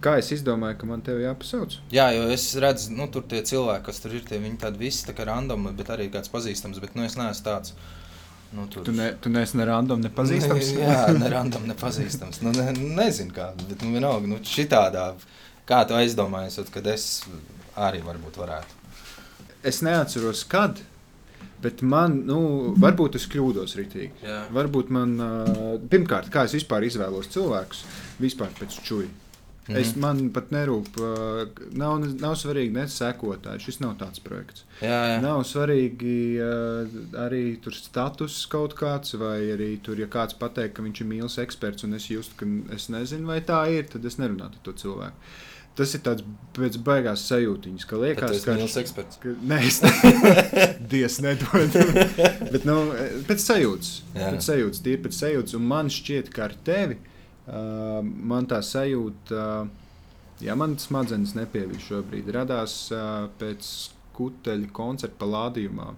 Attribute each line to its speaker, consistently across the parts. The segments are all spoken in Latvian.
Speaker 1: Kā es izdomāju, ka man te jāpasauc?
Speaker 2: Jā, jo es redzu, nu, tur tie cilvēki, kas tur ir, tie viņi tādi visi tā kā randomi, bet arī kāds pazīstams. Bet nu, es neesmu tāds. Nu, tur...
Speaker 1: Tu, ne, tu neesi ne random, ne pazīstams.
Speaker 2: Ne, jā, ne random, ne pazīstams. Nu, ne, nezinu, kā, bet nu, vienalga, nu, šitādā, kā tu aizdomājies, kad es arī varbūt varētu.
Speaker 1: Es neatceros, kad. Bet man, nu, varbūt es kļūdos rītīgi.
Speaker 2: Jā.
Speaker 1: Varbūt man, pirmkārt, kā es vispār izvēlos cilvēkus, vispār pēc čūja. Mm -hmm. Es man pat nerūp, nav, nav svarīgi ne sekotāji. Šis nav tāds projekts.
Speaker 2: Jā, jā.
Speaker 1: Nav svarīgi arī tur status kaut kāds, vai arī tur, ja kāds pateikt, ka viņš ir mīlis eksperts, un es jūtu, ka es nezinu, vai tā ir, tad es nerunātu ar to cilvēku. Tas ir tāds pēc baigās sajūtiņas, ka liekas,
Speaker 2: ka tas ir eksperts.
Speaker 1: Ka, nē, es Dievs nedod. Bet nu, pēc sajūtas.
Speaker 2: Jā.
Speaker 1: Pēc sajūtas, tīri pēc sajūtas. Un man šķiet, ka ar tevi man tā sajūta, ja man smadzenes nepievīž šobrīd, radās pēc kuteļa koncerta palādījumā.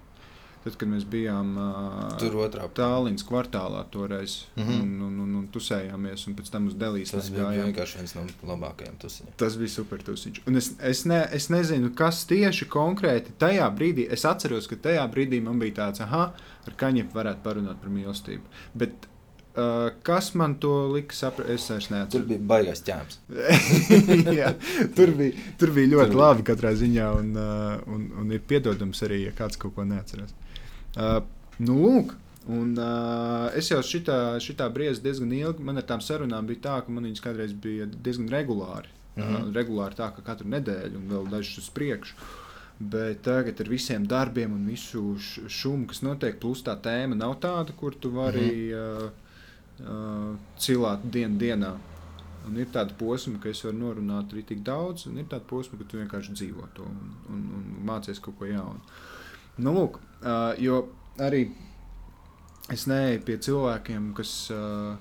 Speaker 1: Tad, kad mēs bijām uh, Tālīnas kvartālā toreiz, mm. -hmm. un, un, un, un tusējāmies, un pēc tam uz Delijas
Speaker 2: Tas bija
Speaker 1: gājām.
Speaker 2: vienkārši viens no labākajiem tusiņiem.
Speaker 1: Tas bija super tusiņš. Un es, es, ne, es nezinu, kas tieši konkrēti tajā brīdī, es atceros, ka tajā brīdī man bija tāds, ah, ar kaņepiem varētu parunāt par mīlestību. Bet uh, kas man to lika saprast, es vairs
Speaker 2: Tur
Speaker 1: neatceros.
Speaker 2: bija baigās ķēms.
Speaker 1: Jā, tur, bija, tur bija ļoti
Speaker 2: Tur bija.
Speaker 1: labi katrā ziņā, un, uh, un, un ir piedodams arī, ja kāds kaut ko neatcerās. Uh, nu, lūk, un, uh, es jau šitā, šitā brīdī diezgan ilgi, man ar tām sarunām bija tā, ka man viņas kādreiz bija diezgan regulāri. Mm. -hmm. uh, regulāri tā, ka katru nedēļu un vēl dažus uz priekšu. Bet tagad ar visiem darbiem un visu šumu, kas notiek, plus tā tēma nav tāda, kur tu vari mm -hmm. uh, uh, cilāt dienu dienā. Un ir tāda posma, ka es varu norunāt arī tik daudz, un ir tāda posma, ka tu vienkārši dzīvo to un, un, un mācies kaut ko jaunu. Nu, lūk, uh, jo arī es neeju pie cilvēkiem, kas. Uh,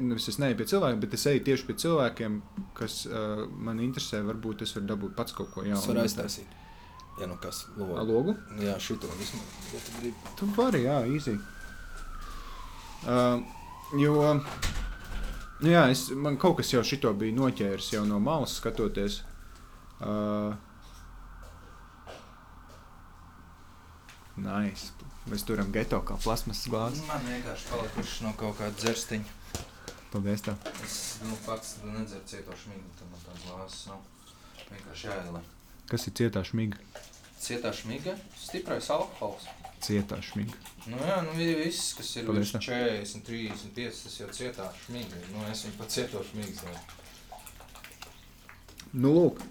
Speaker 1: nevis es neeju pie cilvēkiem, bet es eju tieši pie cilvēkiem, kas uh, man interesē. Varbūt es varu dabūt pats kaut ko
Speaker 2: Es
Speaker 1: jaunu.
Speaker 2: varu aiztaisīt. Ja nu kas, logu.
Speaker 1: Logu?
Speaker 2: Jā, šito vismaz. Ja tu.
Speaker 1: Tu vari, jā, īsi. Uh, jo, nu jā, es, man kaut kas jau šito bija noķēris jau no malas skatoties. Uh, nice. Mēs turam geto kā plasmasas glāzi.
Speaker 2: Man vienkārši palikuši no kaut kāda dzerstiņa.
Speaker 1: Paldies! Tā.
Speaker 2: Es nu, pats nedzeru cietošu mīgu, tad man tāds glāzes nav. Vienkārši jāielē.
Speaker 1: Kas ir cietā šmiga?
Speaker 2: Cietā šmiga, stiprais alkohols.
Speaker 1: Cietā šmiga.
Speaker 2: Nu jā, nu vi- viss, kas ir
Speaker 1: Paldies,
Speaker 2: virs 40, 35, tas jau cietā šmiga. Nu, es viņu pat cieto šmigas. jau.
Speaker 1: Nu, lūk,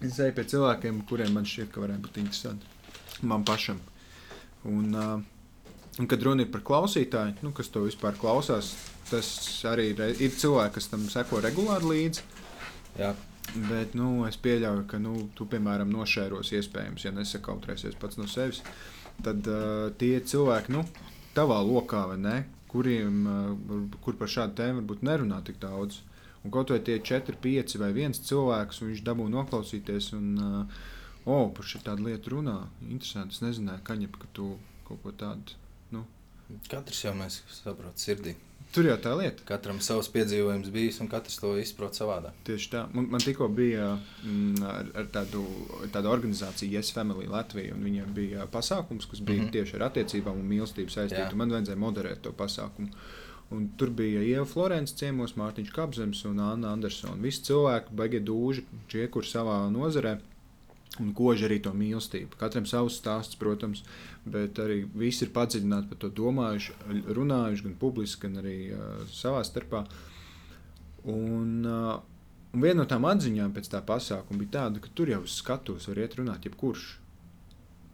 Speaker 1: es eju pie cilvēkiem, kuriem man šķiet, ka varētu būt interesanti. Man pašam. Un, uh, un kad runa ir par klausītāju, nu, kas to vispār klausās, tas arī ir, ir cilvēki, kas tam seko regulāri līdzi.
Speaker 2: Jā,
Speaker 1: Bet nu, es pieļauju, ka nu, tu, piemēram, nošēros iespējams, ja nesakautrēsies pats no sevis. Tad uh, tie cilvēki, nu, tavā lokā, ne, kuriem, uh, kur par šādu tēmu varbūt nerunā tik daudz. Un kaut vai tie 4, 5 vai 1 cilvēks, viņš dabū noklausīties, un, uh, oh, par šo tādu lietu runā. Interesanti, es nezināju, kaņep, ka tu kaut ko tādu.
Speaker 2: katrs jau mēs saprotam sirdī.
Speaker 1: Tur jau tā lieta.
Speaker 2: Katram savs piedzīvojums bijis, un katrs to izprot savādāk.
Speaker 1: Tieši tā. Man, man tikko bija mm, ar, ar tādu, tādu organizāciju, Yes Family Latvija, un viņiem bija pasākums, kas bija mm. -hmm. tieši ar attiecībām un mīlestību saistīts. Man vajadzēja moderēt to pasākumu. Un tur bija Ieva Florence, ciemos Mārtiņš Kapzems un Anna Andersona. Visi cilvēki, baigie dūži, tie, kur savā nozarē. Un kož arī to mīlestību. Katram savs stāsts, protams, bet arī visi ir padziļināti par to domājuši, runājuši gan publiski, gan arī uh, savā starpā. Un, uh, un viena no tām atziņām pēc tā pasākuma bija tāda, ka tur jau uz skatuves var iet runāt jebkurš,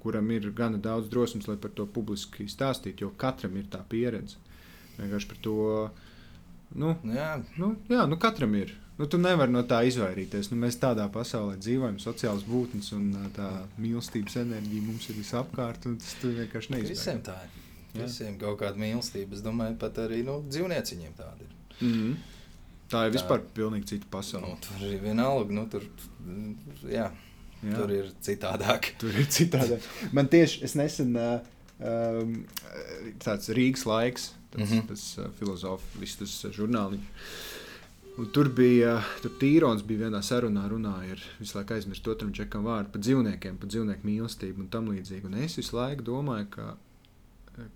Speaker 1: kuram ir gana daudz drosmes, lai par to publiski stāstītu, jo katram ir tā pieredze. Vienkārši par to, nu,
Speaker 2: Nu, jā,
Speaker 1: nu, jā, nu katram ir. Nu, tu nevari no tā izvairīties. Nu, mēs tādā pasaulē dzīvojam, sociāls būtnes un tā mīlestības enerģija mums ir visapkārt. Tas vienkārši neizsaka.
Speaker 2: visiem tā ir.
Speaker 1: Jā.
Speaker 2: Visiem kaut kāda mīlestība. Es domāju, pat arī nu, dzīvnieciņiem tāda ir.
Speaker 1: Mm -hmm. Tā ir
Speaker 2: Tā.
Speaker 1: vispār pilnīgi cita pasaule.
Speaker 2: Nu, tur ir vienalga, nu, tur, jā,
Speaker 1: Jā.
Speaker 2: tur ir citādāk.
Speaker 1: Tur ir citādi. Man tieši es nesen uh, um, tāds Rīgas laiks, tas, mm. -hmm. tas uh, filozofs, viss tas žurnāliņš. Un tur bija, tur Tīrons bija vienā sarunā, runāja ar visu laiku aizmirst otram čekam vārdu par dzīvniekiem, par dzīvnieku mīlestību un tam līdzīgi. Un es visu laiku domāju, ka,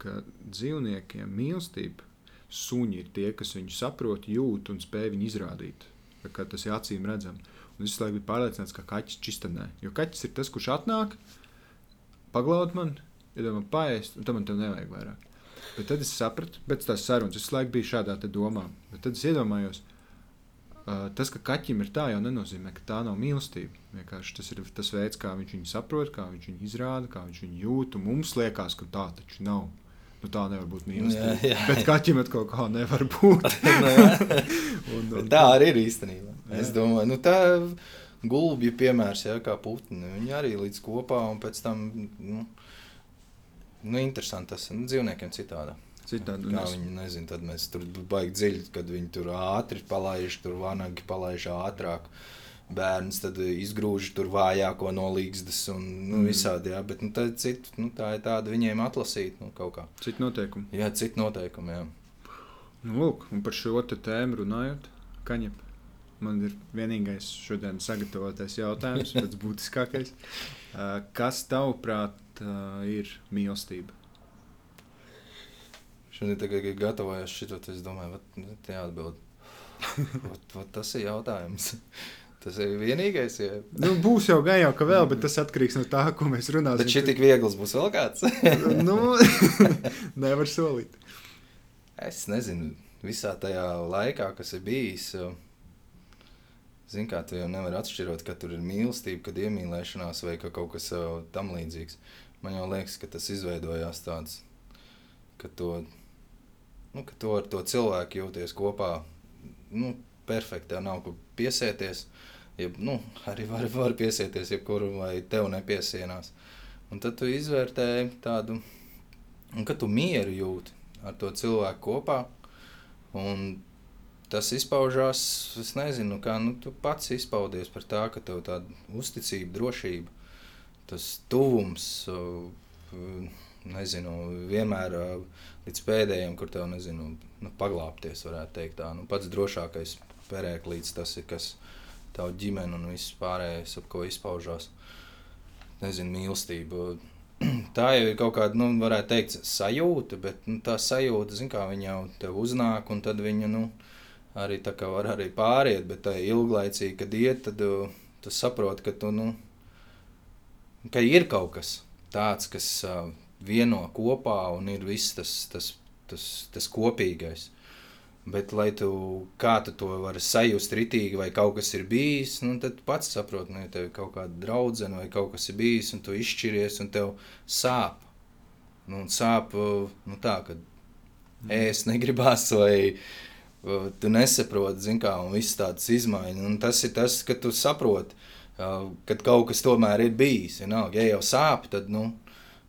Speaker 1: ka dzīvniekiem mīlestība, suņi ir tie, kas viņu saprot, jūt un spēj viņu izrādīt. Kā tas ir acīm redzams. Un es visu laiku biju pārliecināts, ka kaķis čistanē. Jo kaķis ir tas, kurš atnāk, paglaud man, iedomā paēst, un tam man tev nevajag vairāk. Bet tad es sapratu, pēc tās sarunas, es laiku biju šādā domā. Bet tad es iedomājos, tas, ka kaķim ir tā, jau nenozīmē, ka tā nav mīlestība. Vienkārši tas ir tas veids, kā viņš viņu saprot, kā viņš viņu izrāda, kā viņš viņu jūt. Mums liekas, ka tā taču nav. Nu, tā nevar būt mīlestība. Jā, jā. Bet kaķim atkal kā nevar būt.
Speaker 2: nu, un, un, tā arī ir īstenībā. Jā. Es domāju, nu, tā gulbja piemērs, jā, kā putni. Viņi arī līdz kopā un pēc tam, nu, nu interesanti tas nu, dzīvniekiem citādi.
Speaker 1: Citādi
Speaker 2: kā viņi nezina, tad mēs tur baigi dziļi, kad viņi tur ātri palaiž, tur vanagi palaiž ātrāk. Bērns tad izgrūž tur vājāko no līgstas un nu, mm. visādi. Jā, bet nu, tā, cit, nu, tā ir tāda viņiem atlasīt nu, kaut kā.
Speaker 1: Citi noteikumi.
Speaker 2: Jā, citi noteikumi. Jā.
Speaker 1: Nu, lūk, un par šo tēmu runājot, Kaņep, man ir vienīgais šodien sagatavotais jautājums, pats būtiskākais. Kas tavuprāt ir mīlestība?
Speaker 2: Šodien, kad gatavojos šito, es domāju, ka tā ir atbilde. tas ir jautājums. Tas ir vienīgais. Ja.
Speaker 1: Nu, būs jau jau, ka vēl, bet tas atkarīgs no tā, ko mēs runāsim.
Speaker 2: Bet šī tik viegls būs vēl kāds.
Speaker 1: nu, nevar solīt.
Speaker 2: Es nezinu, visā tajā laikā, kas ir bijis. Zini, kā tu jau nevari atšķirot, ka tur ir mīlestība, kad iemīlēšanās vai ka kaut kas tam līdzīgs. Man jau liekas, ka tas izveidojās tāds, ka to nu, ka tu ar to cilvēku jūties kopā nu, perfekti. Tev nav kur piesieties. Jeb, nu, arī var, var piesieties, jebkuru vai tev nepiesienās. Un tad tu izvērtē tādu, un ka tu mieru jūti ar to cilvēku kopā. Un tas izpaužās, es nezinu, kā nu, tu pats izpaudies par tā, ka tev tāda uzticība, drošība, tas tuvums. Nezinu, vienmēr līdz pēdējiem, kur tev nezinu, nu, paglāpties, varētu teikt. Tā. Nu, pats drošākais perēklīds tas ir, kas tavu ģimeni un viss pārējais, ap ko izpaužās. Nezinu, mīlestība. Tā jau ir kaut kāda, nu, varētu teikt, sajūta, bet nu, tā sajūta, zin, kā viņa jau tev uznāk, un tad viņa, nu, arī tā kā var arī pāriet, bet tā ilglaicīgi, kad iet, tad tu, tu saproti, ka tu, nu, ka ir kaut kas tāds, kas uh, vieno kopā un ir viss tas, tas, tas, tas kopīgais. Bet, lai tu, tu to vari sajust ritīgi, vai kaut kas ir bijis, nu, tad pats saproti, nu, ja tev ir kaut kāda draudzene vai kaut kas ir bijis, un tu izšķiries, un tev sāp. Nu, sāp nu, tā, ka mm. ēst negribās, vai uh, tu nesaproti, zin kā, un viss tāds izmaiņas. Un tas ir tas, ka tu saproti, uh, ka kaut kas tomēr ir bijis. Ja, ja jau sāp, tad, nu,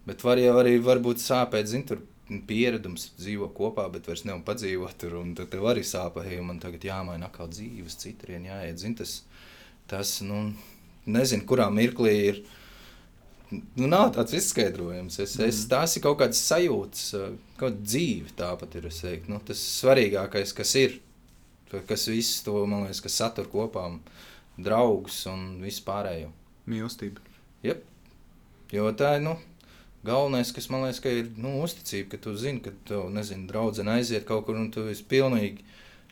Speaker 2: Bet var jau arī varbūt sāpēt, zin, tur pieredums dzīvo kopā, bet vairs nevar padzīvot tur. Tad tev arī sāpē, ja man tagad jāmaina atkal dzīves, citurien jāiet. Zin, tas, tas, nu, nezinu, kurā mirklī ir. Nu, nav tāds izskaidrojums. Es, mm. es, tās ir kaut kādas sajūtas, kaut kāda dzīve tāpat ir. Nu, tas svarīgākais, kas ir, kas visu to, man liekas, kas satur kopā draugus un vispārējo.
Speaker 1: Mīlestība.
Speaker 2: Yep. Jo tā ir, nu, Galvenais, kas man liekas, ir nu, uzticība, ka tu zini, ka tev, nezinu, draudzene aiziet kaut kur un tu esi pilnīgi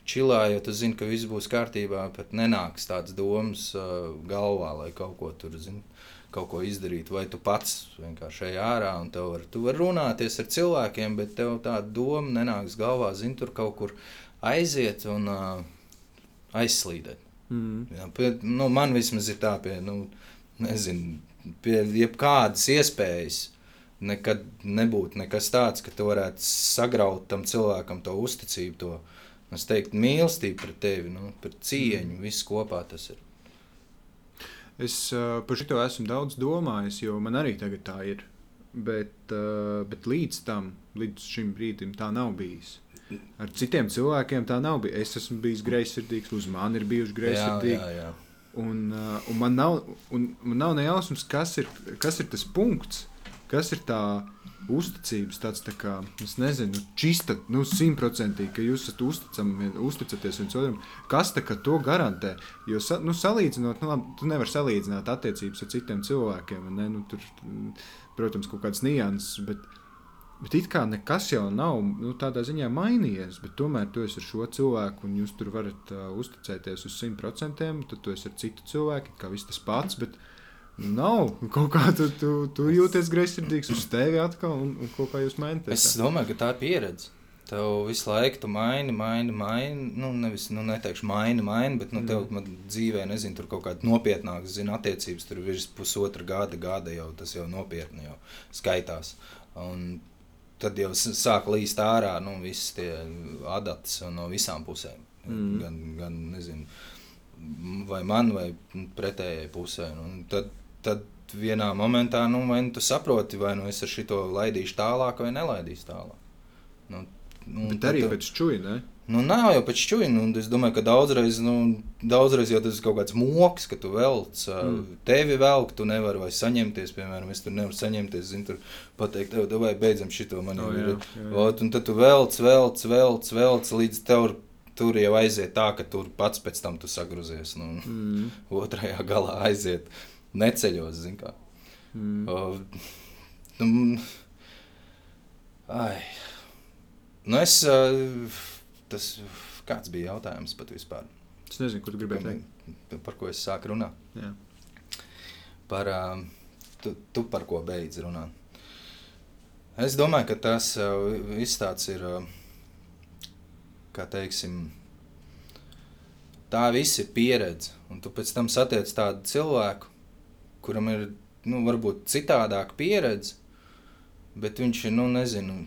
Speaker 2: čilā, jo tu zini, ka viss būs kārtībā, pat nenāks tādas domas uh, galvā, lai kaut ko tur, zini, kaut ko izdarīt. Vai tu pats vienkārši ej ārā un tu vari var runāties ar cilvēkiem, bet tev tāda doma nenāks galvā, zini, tur kaut kur aiziet un uh, aizslīdēt. Mm. Jā, pie, nu, man vismaz ir tā, pie, nu, nezinu, pie jebkādas iespējas nekad nebūtu nekas tāds, ka tu varētu sagraut tam cilvēkam to uzticību, to es teiktu, mīlestību pret tevi, nu, par cieņu, mm. viss kopā tas ir.
Speaker 1: Es uh, par šo esmu daudz domājis, jo man arī tagad tā ir. Bet, uh, bet līdz tam, līdz šim brīdim, tā nav bijis. Ar citiem cilvēkiem tā nav bijis. Es esmu bijis greizsirdīgs, uz mani ir bijuši greizsirdīgi. Jā, jā, jā. Un, uh, un man nav, un man nav nejausmas, kas ir, kas ir tas punkts, kas ir tā uzticības, tāds tā kā, es nezinu, čista, nu, simtprocentīgi, ka jūs esat uzticami, uzticaties viens otram. Kas tā kā to garantē? Jo, sa, nu, salīdzinot, nu, labi, tu nevari salīdzināt attiecības ar citiem cilvēkiem, ne, nu, tur, protams, kaut kāds nianses, bet, bet it kā nekas jau nav, nu, tādā ziņā mainījies, bet tomēr tu esi ar šo cilvēku un jūs tur varat uh, uzticēties uz simtprocentiem, tad tu esi ar citu cilvēku, kā viss tas pats, bet, Nav kaut kā tu, tu, tu jūties greizsirdīgs uz tevi atkal, un, un kaut kā jūs maināties.
Speaker 2: Es domāju, ka tā ir pieredze. Tev visu laiku tu maini, maini, maini. Nu, nevis, nu, neteikšu, maini, maini, bet nu, tev mm. dzīvē, nezinu, tur kaut kāda nopietnāka, zina, attiecības tur virs pusotra gada, gada jau tas jau nopietni jau skaitās. Un tad jau sāk līst ārā, nu, visas tie adatas no visām pusēm. Mm. Gan, gan, nezinu, vai man, vai pretējai pusē. Un tad tad vienā momentā nu, vai nu tu saproti, vai nu es ar šo laidīšu tālāk, vai nelaidīšu tālāk. Nu,
Speaker 1: nu, Bet arī tu, pēc čūja, ne?
Speaker 2: Nu, nav jau pēc čūja. Nu, es domāju, ka daudzreiz, nu, daudzreiz jau tas ir kaut kāds moks, ka tu velc, mm. tevi velk, tu nevari vai saņemties, piemēram, es tur nevaru saņemties, zinu, tur pateikt, tev, vai beidzam šito man jau ir. Un tad tu velc, velc, velc, velc, līdz tev tur jau aiziet tā, ka tur pats pēc tam tu sagruzies. Nu, mm. Otrajā galā aiziet neceļos. Mm. Uh, nu, ai. Nu es, uh, tas, kāds bija jautājums pat vispār?
Speaker 1: Es nezinu, ko tu gribēji teikt.
Speaker 2: Par ko es sāku runāt?
Speaker 1: Jā.
Speaker 2: Par, uh, tu, tu par ko beidz runāt? Es domāju, ka tas uh, viss tāds ir, uh, kā teiksim, tā viss ir pieredze. Un tu pēc tam satiec tādu cilvēku, kuram ir nu, varbūt citādāka pieredze, bet viņš ir, nu, nezinu,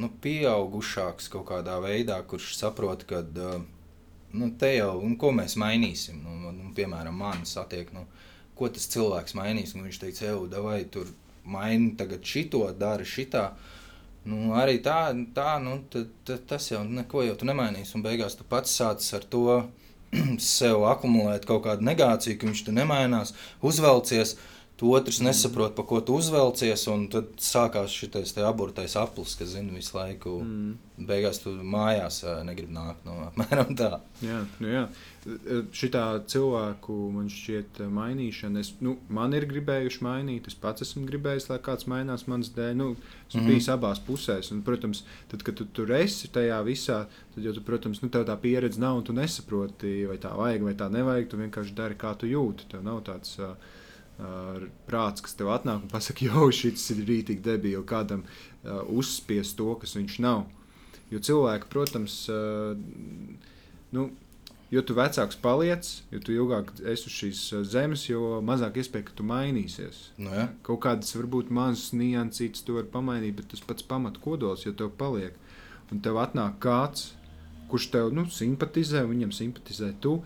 Speaker 2: nu, pieaugušāks kaut kādā veidā, kurš saprot, ka nu, te jau, un ko mēs mainīsim. Nu, nu, piemēram, man satiek, nu, ko tas cilvēks mainīs. Nu, viņš teica, ej, vai tur maini tagad šito, dari šitā. Nu, arī tā, tā nu, t, t, tas jau neko jau nemainīs. Un beigās tu pats sācis ar to sev akumulēt kaut kādu negāciju, ka viņš tur nemainās, uzvelcies. Tu otrs nesaprot, pa ko tu uzvelcies, un tad sākās šis aburtais aplis, kas zina visu laiku. Mm. Beigās tu mājās negribi nākt. No, apmēram tā.
Speaker 1: Jā, nu jā. Šitā cilvēku man šķiet mainīšana. Es, nu, man ir gribējuši mainīt, es pats esmu gribējis, lai kāds mainās manas dēļ. Nu, esmu mm. bijis abās pusēs. Un, protams, tad, kad tu tur esi tajā visā, tad jau, tu, protams, nu, tā pieredze nav un tu nesaproti, vai tā vajag vai tā nevajag. Tu vienkārši dari, kā tu jūti. Tev nav tāds. Uh, prāts, kas tev atnāk un pasakā, jau šis ir rītīgi debīli, kādam uh, uzspiest to, kas viņš nav. Jo cilvēki, protams, uh, nu, jo tu vecāks paliec, jo tu ilgāk esi uz šīs zemes, jo mazāk iespēja, ka tu mainīsies.
Speaker 2: Nu, ja.
Speaker 1: Kaut kādas varbūt mazas niansītas tu vari pamainīt, bet tas pats pamat kodols, jo tev paliek. Un tev atnāk kāds, kurš tev nu, simpatizē, viņam simpatizē tu.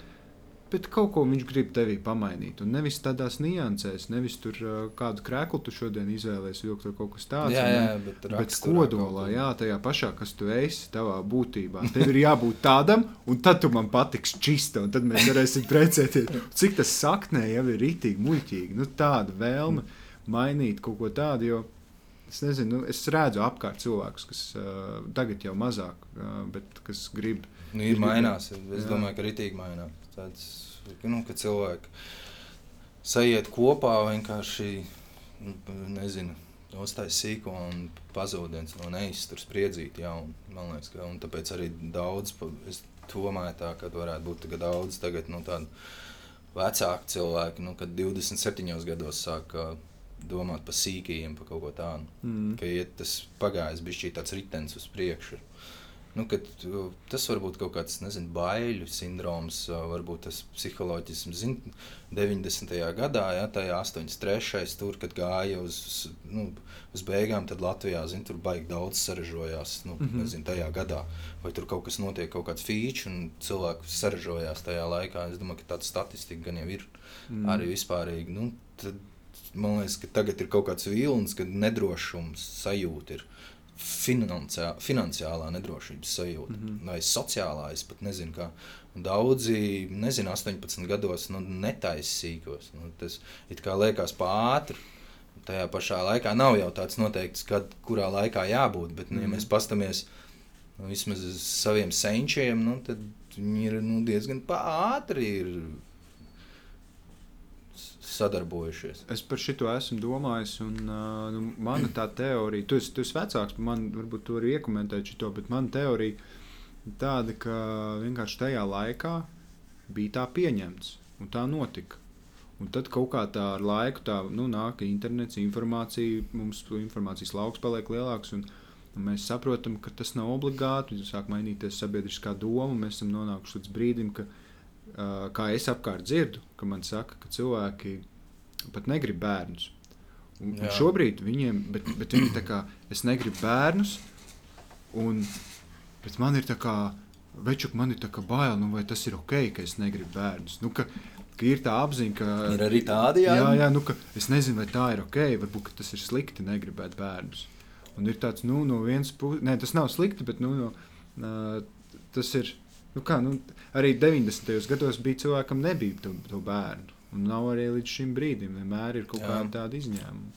Speaker 1: Bet kaut ko viņš grib tevī pamainīt. Un nevis tādās niansēs, nevis tur kādu krēklu tu šodien izvēlēsies, vilkt vai kaut kas tāds.
Speaker 2: Jā, jā bet,
Speaker 1: bet kodolā, jā, tajā pašā, kas tu esi, tavā būtībā. Tev ir jābūt tādam, un tad tu man patiks čista, un tad mēs varēsim precēties. Cik tas saknē jau ir rītīgi, muļķīgi. Nu, tāda vēlme mainīt kaut ko tādu. Jo, Es nezinu, nu, es redzu apkārt cilvēkus, kas uh, tagad jau mazāk, uh, bet kas grib.
Speaker 2: Nu, ir mainās. Es jā. domāju, ka rītīgi mainās tāds, nu, ka cilvēki sajiet kopā vienkārši, nu, nezinu, uztais sīko un pazūd viens no neiztur spriedzīt, jā, un man liekas, ka, un tāpēc arī daudz, es domāju tā, ka varētu būt tagad daudz tagad, nu, tādu vecāku cilvēku, nu, kad 27 gados sāk domāt par sīkajiem, par kaut ko tādu, mm. ka iet tas pagājis bišķī tāds ritens uz priekšu. Nu, tas var būt kaut kāds nezinu, baiļu sindroms, varbūt tas psiholoģisms. Zin, 90. gadā, ja tajā 83. tur, kad gāja uz, nu, uz beigām, tad Latvijā zin, tur baigi daudz sarežojās. Nu, mm -hmm. nezinu, tajā gadā. Vai tur kaut kas notiek, kaut kāds feature, un cilvēki sarežojās tajā laikā. Es domāju, ka tāda statistika gan jau ir mm. arī vispārīgi. Nu, tad, man liekas, ka tagad ir kaut kāds vilnis, kad nedrošums sajūta ir finansiā, finansiālā nedrošības sajūta mm -hmm. vai sociālā. Es pat nezinu, kā daudzi, nezinu, 18 gados nu, netaisīgos. Nu, tas it kā liekas pāri. Tajā pašā laikā nav jau tāds noteikts, kad, kurā laikā jābūt. Bet, nu, ja mēs paskatāmies nu, vismaz uz saviem senčiem, nu, tad viņi ir nu, diezgan ātri. Sadarbojušies.
Speaker 1: Es par šo esmu domājis, un nu, mana tā teorija, tu esi, tu esi vecāks, man varbūt tu vari iekomentēt šo, bet mana teorija tāda, ka vienkārši tajā laikā bija tā pieņemts, un tā notika. Un tad kaut kā tā ar laiku tā, nu, nāk internets, informācija, mums informācijas lauks paliek lielāks. Un, un mēs saprotam, ka tas nav obligāti. Sāk mainīties sabiedriskā doma. Mēs esam nonākuši līdz brīdim, ka, uh, kā es apkārt dzirdu, ka man saka, ka cilvēki pat negrib bērnus. Un, un šobrīd viņiem, bet, bet viņi tā kā es negribu bērnus, un, man ir tā kā, večuk, man ir tā kā bail, nu vai tas ir ok, ka es negribu bērnus. Nu, ka, ka ir tā apziņa, ka.
Speaker 2: Ir arī tādi, jā.
Speaker 1: Jā, jā nu, ka es nezinu, vai tā ir ok, varbūt tas ir slikti negribēt bērnus. Un ir tāds, nu, no vienas puses, tas nav slikti, bet, nu, no, uh, tas ir, nu kā, nu, arī 90. gados bija cilvēkam nebija to, to bērnu. Un nav arī līdz šim brīdim. Vienmēr ir kaut kāda tāda izņēmuma.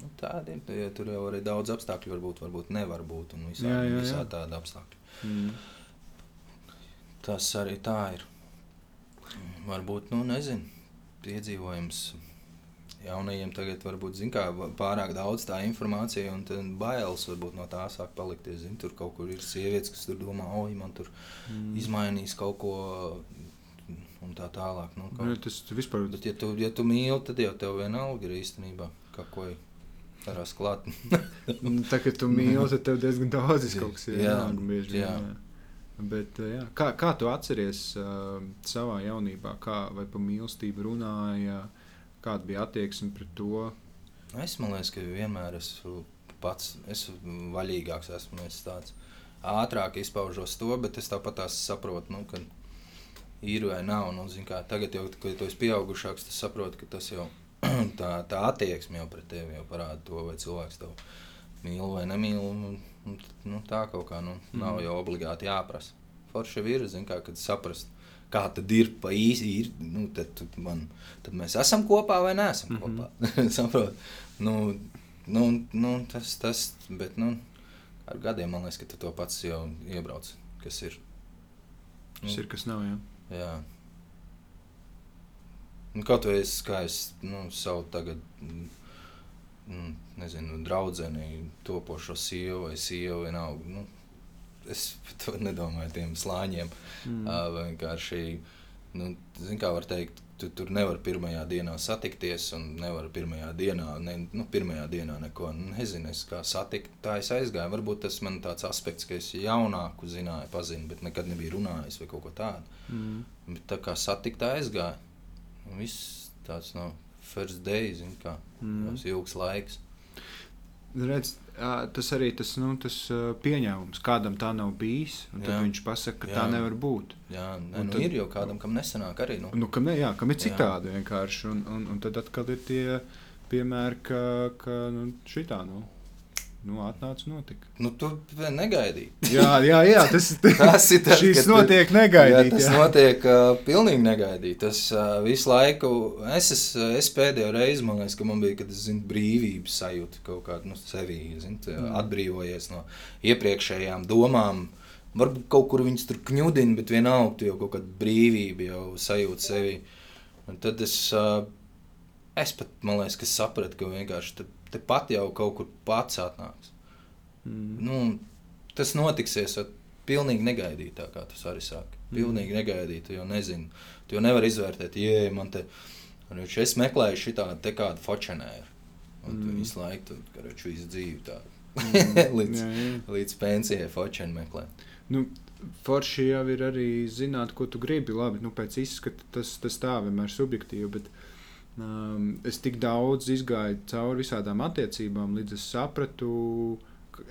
Speaker 2: Nu, tādi ir. Ja tur jau arī daudz apstākļu var būt, varbūt nevar būt. Un visā, jā, jā, visā tāda apstākļa. Mm. Tas arī tā ir. Varbūt, nu, nezinu, piedzīvojums. Jaunajiem tagad varbūt kā, pārāk daudz tā informācija, un bailes varbūt no tā sāk palikties. Zin, tur kaut kur ir sievietes, kas tur domā, oi, man tur mm. izmainīs kaut ko un tā tālāk. Nu, kaut...
Speaker 1: nu, tas vispār...
Speaker 2: Bet, ja tu, ja tu mīli, tad jau tev vienalga ir īstenībā, kā ko darās klāt.
Speaker 1: Nu, tā kā tu mīli, tad tev diezgan daudz kaut kas ir
Speaker 2: jānāk bieži. Jā.
Speaker 1: Jā. Bet, jā. Kā, kā tu atceries uh, savā jaunībā, kā, vai par mīlestību runāja, kāda bija attieksme pret to?
Speaker 2: Es domāju, ka vienmēr esmu pats esmu vaļīgāks, esmu tāds ātrāk izpaužos to, bet es tāpat saprotu, nu, ka ir vai nav. Nu, kā, tagad, jau, kad tu esi pieaugušāks, tu saproti, ka tas jau tā, tā attieksme jau pret tevi jau parāda to, vai cilvēks tev mīl vai nemīl. Nu, tā kaut kā nu, nav mm. jau obligāti jāprasa. Forši ir, zin, kā, kad saprast. Kā tad ir pa īsi, ir, nu, tad, man, tad mēs esam kopā vai neesam mm -hmm. kopā. Saprot? Nu, nu, nu, tas, tas, bet, nu, ar gadiem man liekas, ka tu to pats jau iebrauc, kas ir.
Speaker 1: Nu, kas ir, kas nav, jā.
Speaker 2: Jā. Nu, kaut vai es, kā es nu, savu tagad, mm, nezinu, draudzeni, topošo sievu vai sievu, vienalga. Nu, es to nedomāju tiem slāņiem. Mm. Uh, vienkārši, nu, zin, kā var teikt, tu tur nevar pirmajā dienā satikties, un nevar pirmajā dienā, ne, nu, pirmajā dienā neko nezinu, es kā satikt. Tā es aizgāju. Varbūt tas man tāds aspekts, ka es jaunāku zināju, pazinu, bet nekad nebiju runājis vai kaut ko tādu. Mm. Bet tā kā satikt. Un viss tāds no first day, zin kā, mm. tas ilgs laiks.
Speaker 1: Redz, tas arī tas, nu, tas pieņēmums, kādam tā nav bijis. Tad jā. viņš pasaka, ka jā. tā nevar būt.
Speaker 2: Jā, ne, nu, tad, ir jau kādam, kam nesanāk arī. Nu,
Speaker 1: nu kam, ne, jā, kam ir citādi jā. vienkārši. Un, un, un tad atkal ir tie piemēri, ka, ka nu, šitā. Nu. Nu, atnāca notika.
Speaker 2: Nu, tu negaidīji.
Speaker 1: jā, jā, jā, tas, tas ir tas, kas notiek negaidīti.
Speaker 2: Jā, tas jā. notiek uh, pilnīgi negaidīti. Tas uh, visu laiku, es, es, es pēdējo reizi, man liekas, ka man bija, kad es zinu, brīvības sajūta kaut kāda nu, sevī, zinu, mm. atbrīvojies no iepriekšējām domām. Varbūt kaut kur viņas tur kņudina, bet vienalga tu jau kaut kāda brīvība jau sajūta sevi. Un tad es, uh, es pat, man liekas, ka sapratu, ka vienkārši tad, tepat jau kaut kur pats atnāks. Mm. Nu, tas notiksies pilnīgi negaidītā, kā tas arī saka. Mm. Pilnīgi mm. negaidīti, jo nezinu. Tu jau nevari izvērtēt, ja man te, es meklēju šitādu kādu fočenēru. Un mm. tu visu laiku, tu, karoči, visu dzīvi tā. Mm. līdz, jā, jā. līdz pensijai fočenu meklē.
Speaker 1: Nu, forši jau ir arī zināt, ko tu gribi. Labi, nu, pēc izskata tas, tas tā vienmēr subjektīvi, bet uh, Um, es tik daudz izgāju cauri visādām attiecībām, līdz es sapratu, ka,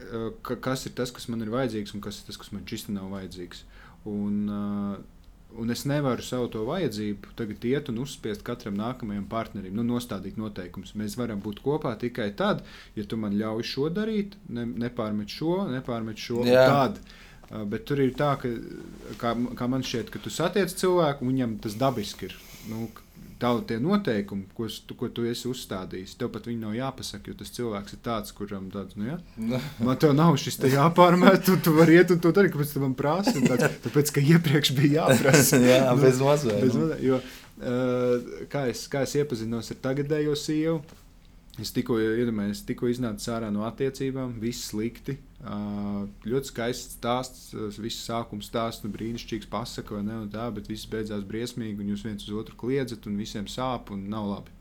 Speaker 1: ka, kas ir tas, kas man ir vajadzīgs, un kas ir tas, kas man šķisti nav vajadzīgs. Un, uh, un es nevaru savu to vajadzību tagad iet un uzspiest katram nākamajam partnerim, nu, nostādīt noteikumus. Mēs varam būt kopā tikai tad, ja tu man ļauj šo darīt, ne, nepārmet šo, nepārmet šo. Tad, uh, bet tur ir tā, ka kā, kā man šķiet, ka tu satiec cilvēku, un viņam tas dabiski ir. Nu, Tavu tie noteikumi, ko, tu, ko tu esi uzstādījis, tev pat viņi nav jāpasaka, jo tas cilvēks ir tāds, kuram tāds, nu, jā, man te nav šis te jāpārmet, tu, tu vari iet un to darīt, kāpēc tu man prasi. Tāds, tāpēc, ka iepriekš bija jāprasa.
Speaker 2: jā,
Speaker 1: Nu.
Speaker 2: Bez, nu.
Speaker 1: mazliet, jo, uh, kā, es, kā es iepazinos ar tagadējo sievu, es tikko iedomājos, tikko iznācu ārā no attiecībām, viss slikti. Ļoti skaists stāsts, viss sākums stāsts, nu, brīnišķīgs pasaka, vai ne, tā, bet viss beidzās briesmīgi, un jūs viens uz otru kliedzat, un visiem sāp, un nav labi.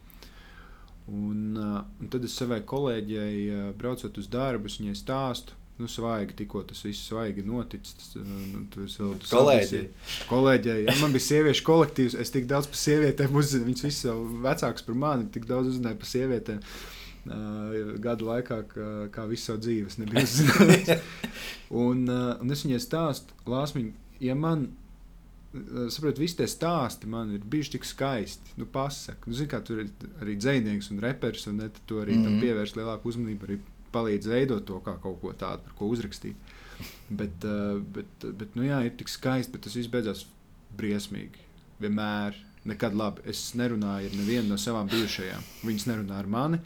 Speaker 1: Un, un tad es savai kolēģei, braucot uz darbu, viņai stāstu, nu, svaigi, tikko tas viss svaigi noticis. Tas, nu, tas vēl tas
Speaker 2: Kolēģei.
Speaker 1: Kolēģei, ja man bija sieviešu kolektīvs, es tik daudz par sievietēm uzzināju. Viņas visas vecākas par mani, tik daudz uzzināju par sievietēm. Uh, gadu laikā, kā, kā visu savu dzīvi, es nebiju uzzinājis. un, uh, un es viņai stāstu, Lāsmiņ, ja man, uh, saprotu, visi tie stāsti man ir bijuši tik skaisti. Nu, pasaka, nu, zini, kā tur ir arī dzinieks un reperis, un ne, tu arī mm -hmm. tam
Speaker 2: Mhm.
Speaker 1: pievērš lielāku uzmanību, arī palīdz veidot to kā kaut ko tādu, par ko uzrakstīt. Bet, uh, bet, bet nu, jā, ir tik skaisti, bet tas viss beidzās briesmīgi. Vienmēr, nekad labi. Es nerunāju ar nevienu no savām bijušajām. Viņas nerunā ar mani.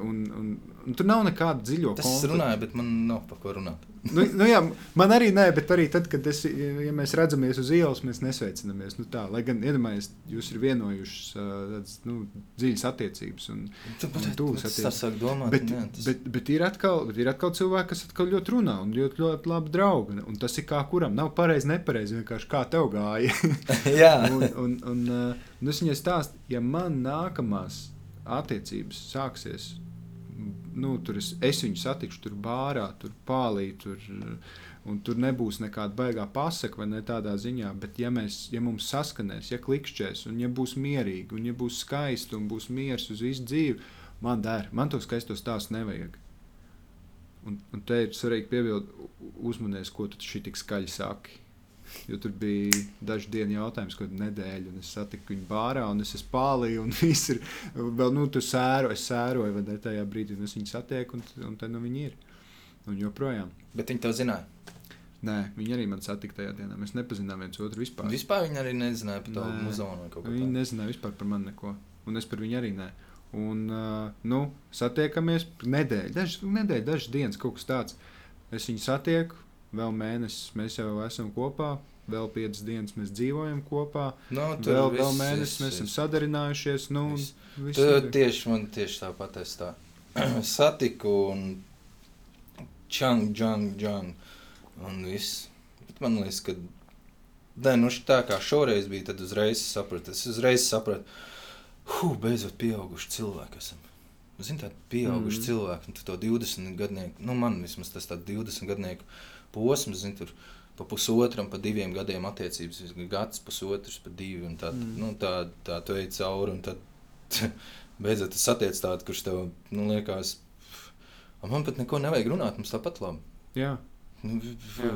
Speaker 1: Un, un, un tur nav nekāda dziļa
Speaker 2: Tas es runāju, bet man nav par ko runāt.
Speaker 1: Nu, nu jā, man arī nē, bet arī tad, kad es, ja mēs redzamies uz ielas, mēs nesveicinamies. Nu tā, lai gan iedomājieties, jūs esat vienojušies tādas nu, dziļas attiecības. Un, Un tuvas
Speaker 2: Tas
Speaker 1: attiecības.
Speaker 2: sāk domāt,
Speaker 1: bet,
Speaker 2: nē, tas...
Speaker 1: bet, bet, ir atkal, bet ir atkal cilvēki, kas atkal ļoti runā un ļoti, ļoti labi draugi. Un tas ir kā kuram. Nav pareizi, nepareizi. Vienkārši kā tev gāja.
Speaker 2: jā,
Speaker 1: un, un, un, uh, un es viņai stāstu, ja man nākamās attiecības sāksies, nu, tur es, es viņu satikšu, tur bārā, tur pālī, tur, un tur nebūs nekāda baigā pasaka, vai ne tādā ziņā. Bet, ja, mēs, ja mums saskanēs, ja klikšķēs, un ja būs mierīgi, un ja būs skaisti, un būs miers uz visu dzīvi, man der, man to skaisto stāstu nevajag. Un, un te ir svarīgi piebilst, uzmanies, ko tu šī tik skaļi saki. Jo tur bija daži dienu jautājums, ko nedēļu, un es satiku viņu bārā, un es esmu pālīju, un viss ir vēl, nu, tu sēro, es sēroju, vai ne tajā brīdī, un es viņu satieku, un, un te nu viņi ir. Un joprojām.
Speaker 2: bet viņi to zināja.
Speaker 1: Nē, viņi arī man satika tajā dienā. Mēs nepazinām viens otru vispār.
Speaker 2: Vispār viņi arī nezināja par to
Speaker 1: Nē.
Speaker 2: muzonu vai kaut ko
Speaker 1: Viņi
Speaker 2: tādu.
Speaker 1: nezināja vispār par mani neko, un es par viņu arī nē. Un, uh, nu, satiekamies nedēļu, dažas nedēļas, dažas dienas, kaut kas tāds. Es viņu satieku, vēl mēnesis mēs jau esam kopā, vēl piecas dienas mēs dzīvojam kopā,
Speaker 2: Nu, tur
Speaker 1: vēl,
Speaker 2: viss,
Speaker 1: vēl mēnesis mēs esam sadarinājušies. Nu,
Speaker 2: Viss.
Speaker 1: viss
Speaker 2: Tu
Speaker 1: notiek.
Speaker 2: tieši man tieši tāpat es tā satiku un čang, čang, čang. Un viss. Bet man liekas, ka. Nē, nu tā kā šoreiz bija, tad uzreiz sapratu. Es uzreiz sapratu, huh, beidzot pieauguši cilvēki esam. Zini, tādi pieauguši mm. cilvēki, un tu to 20 gadnieku, nu man vismaz tas tāds 20 gadnieku posms, zini, tur pa pusotram, pa diviem gadiem attiecības, gads, pusotrs, pa divi, un tā,
Speaker 1: Mm.
Speaker 2: nu, tā, tā tu ej cauri, un tad beidzot tu satiec tādu, kurš tev, nu, liekas, "A, man pat neko nevajag runāt, mums tāpat labi.
Speaker 1: Jā,
Speaker 2: Nu,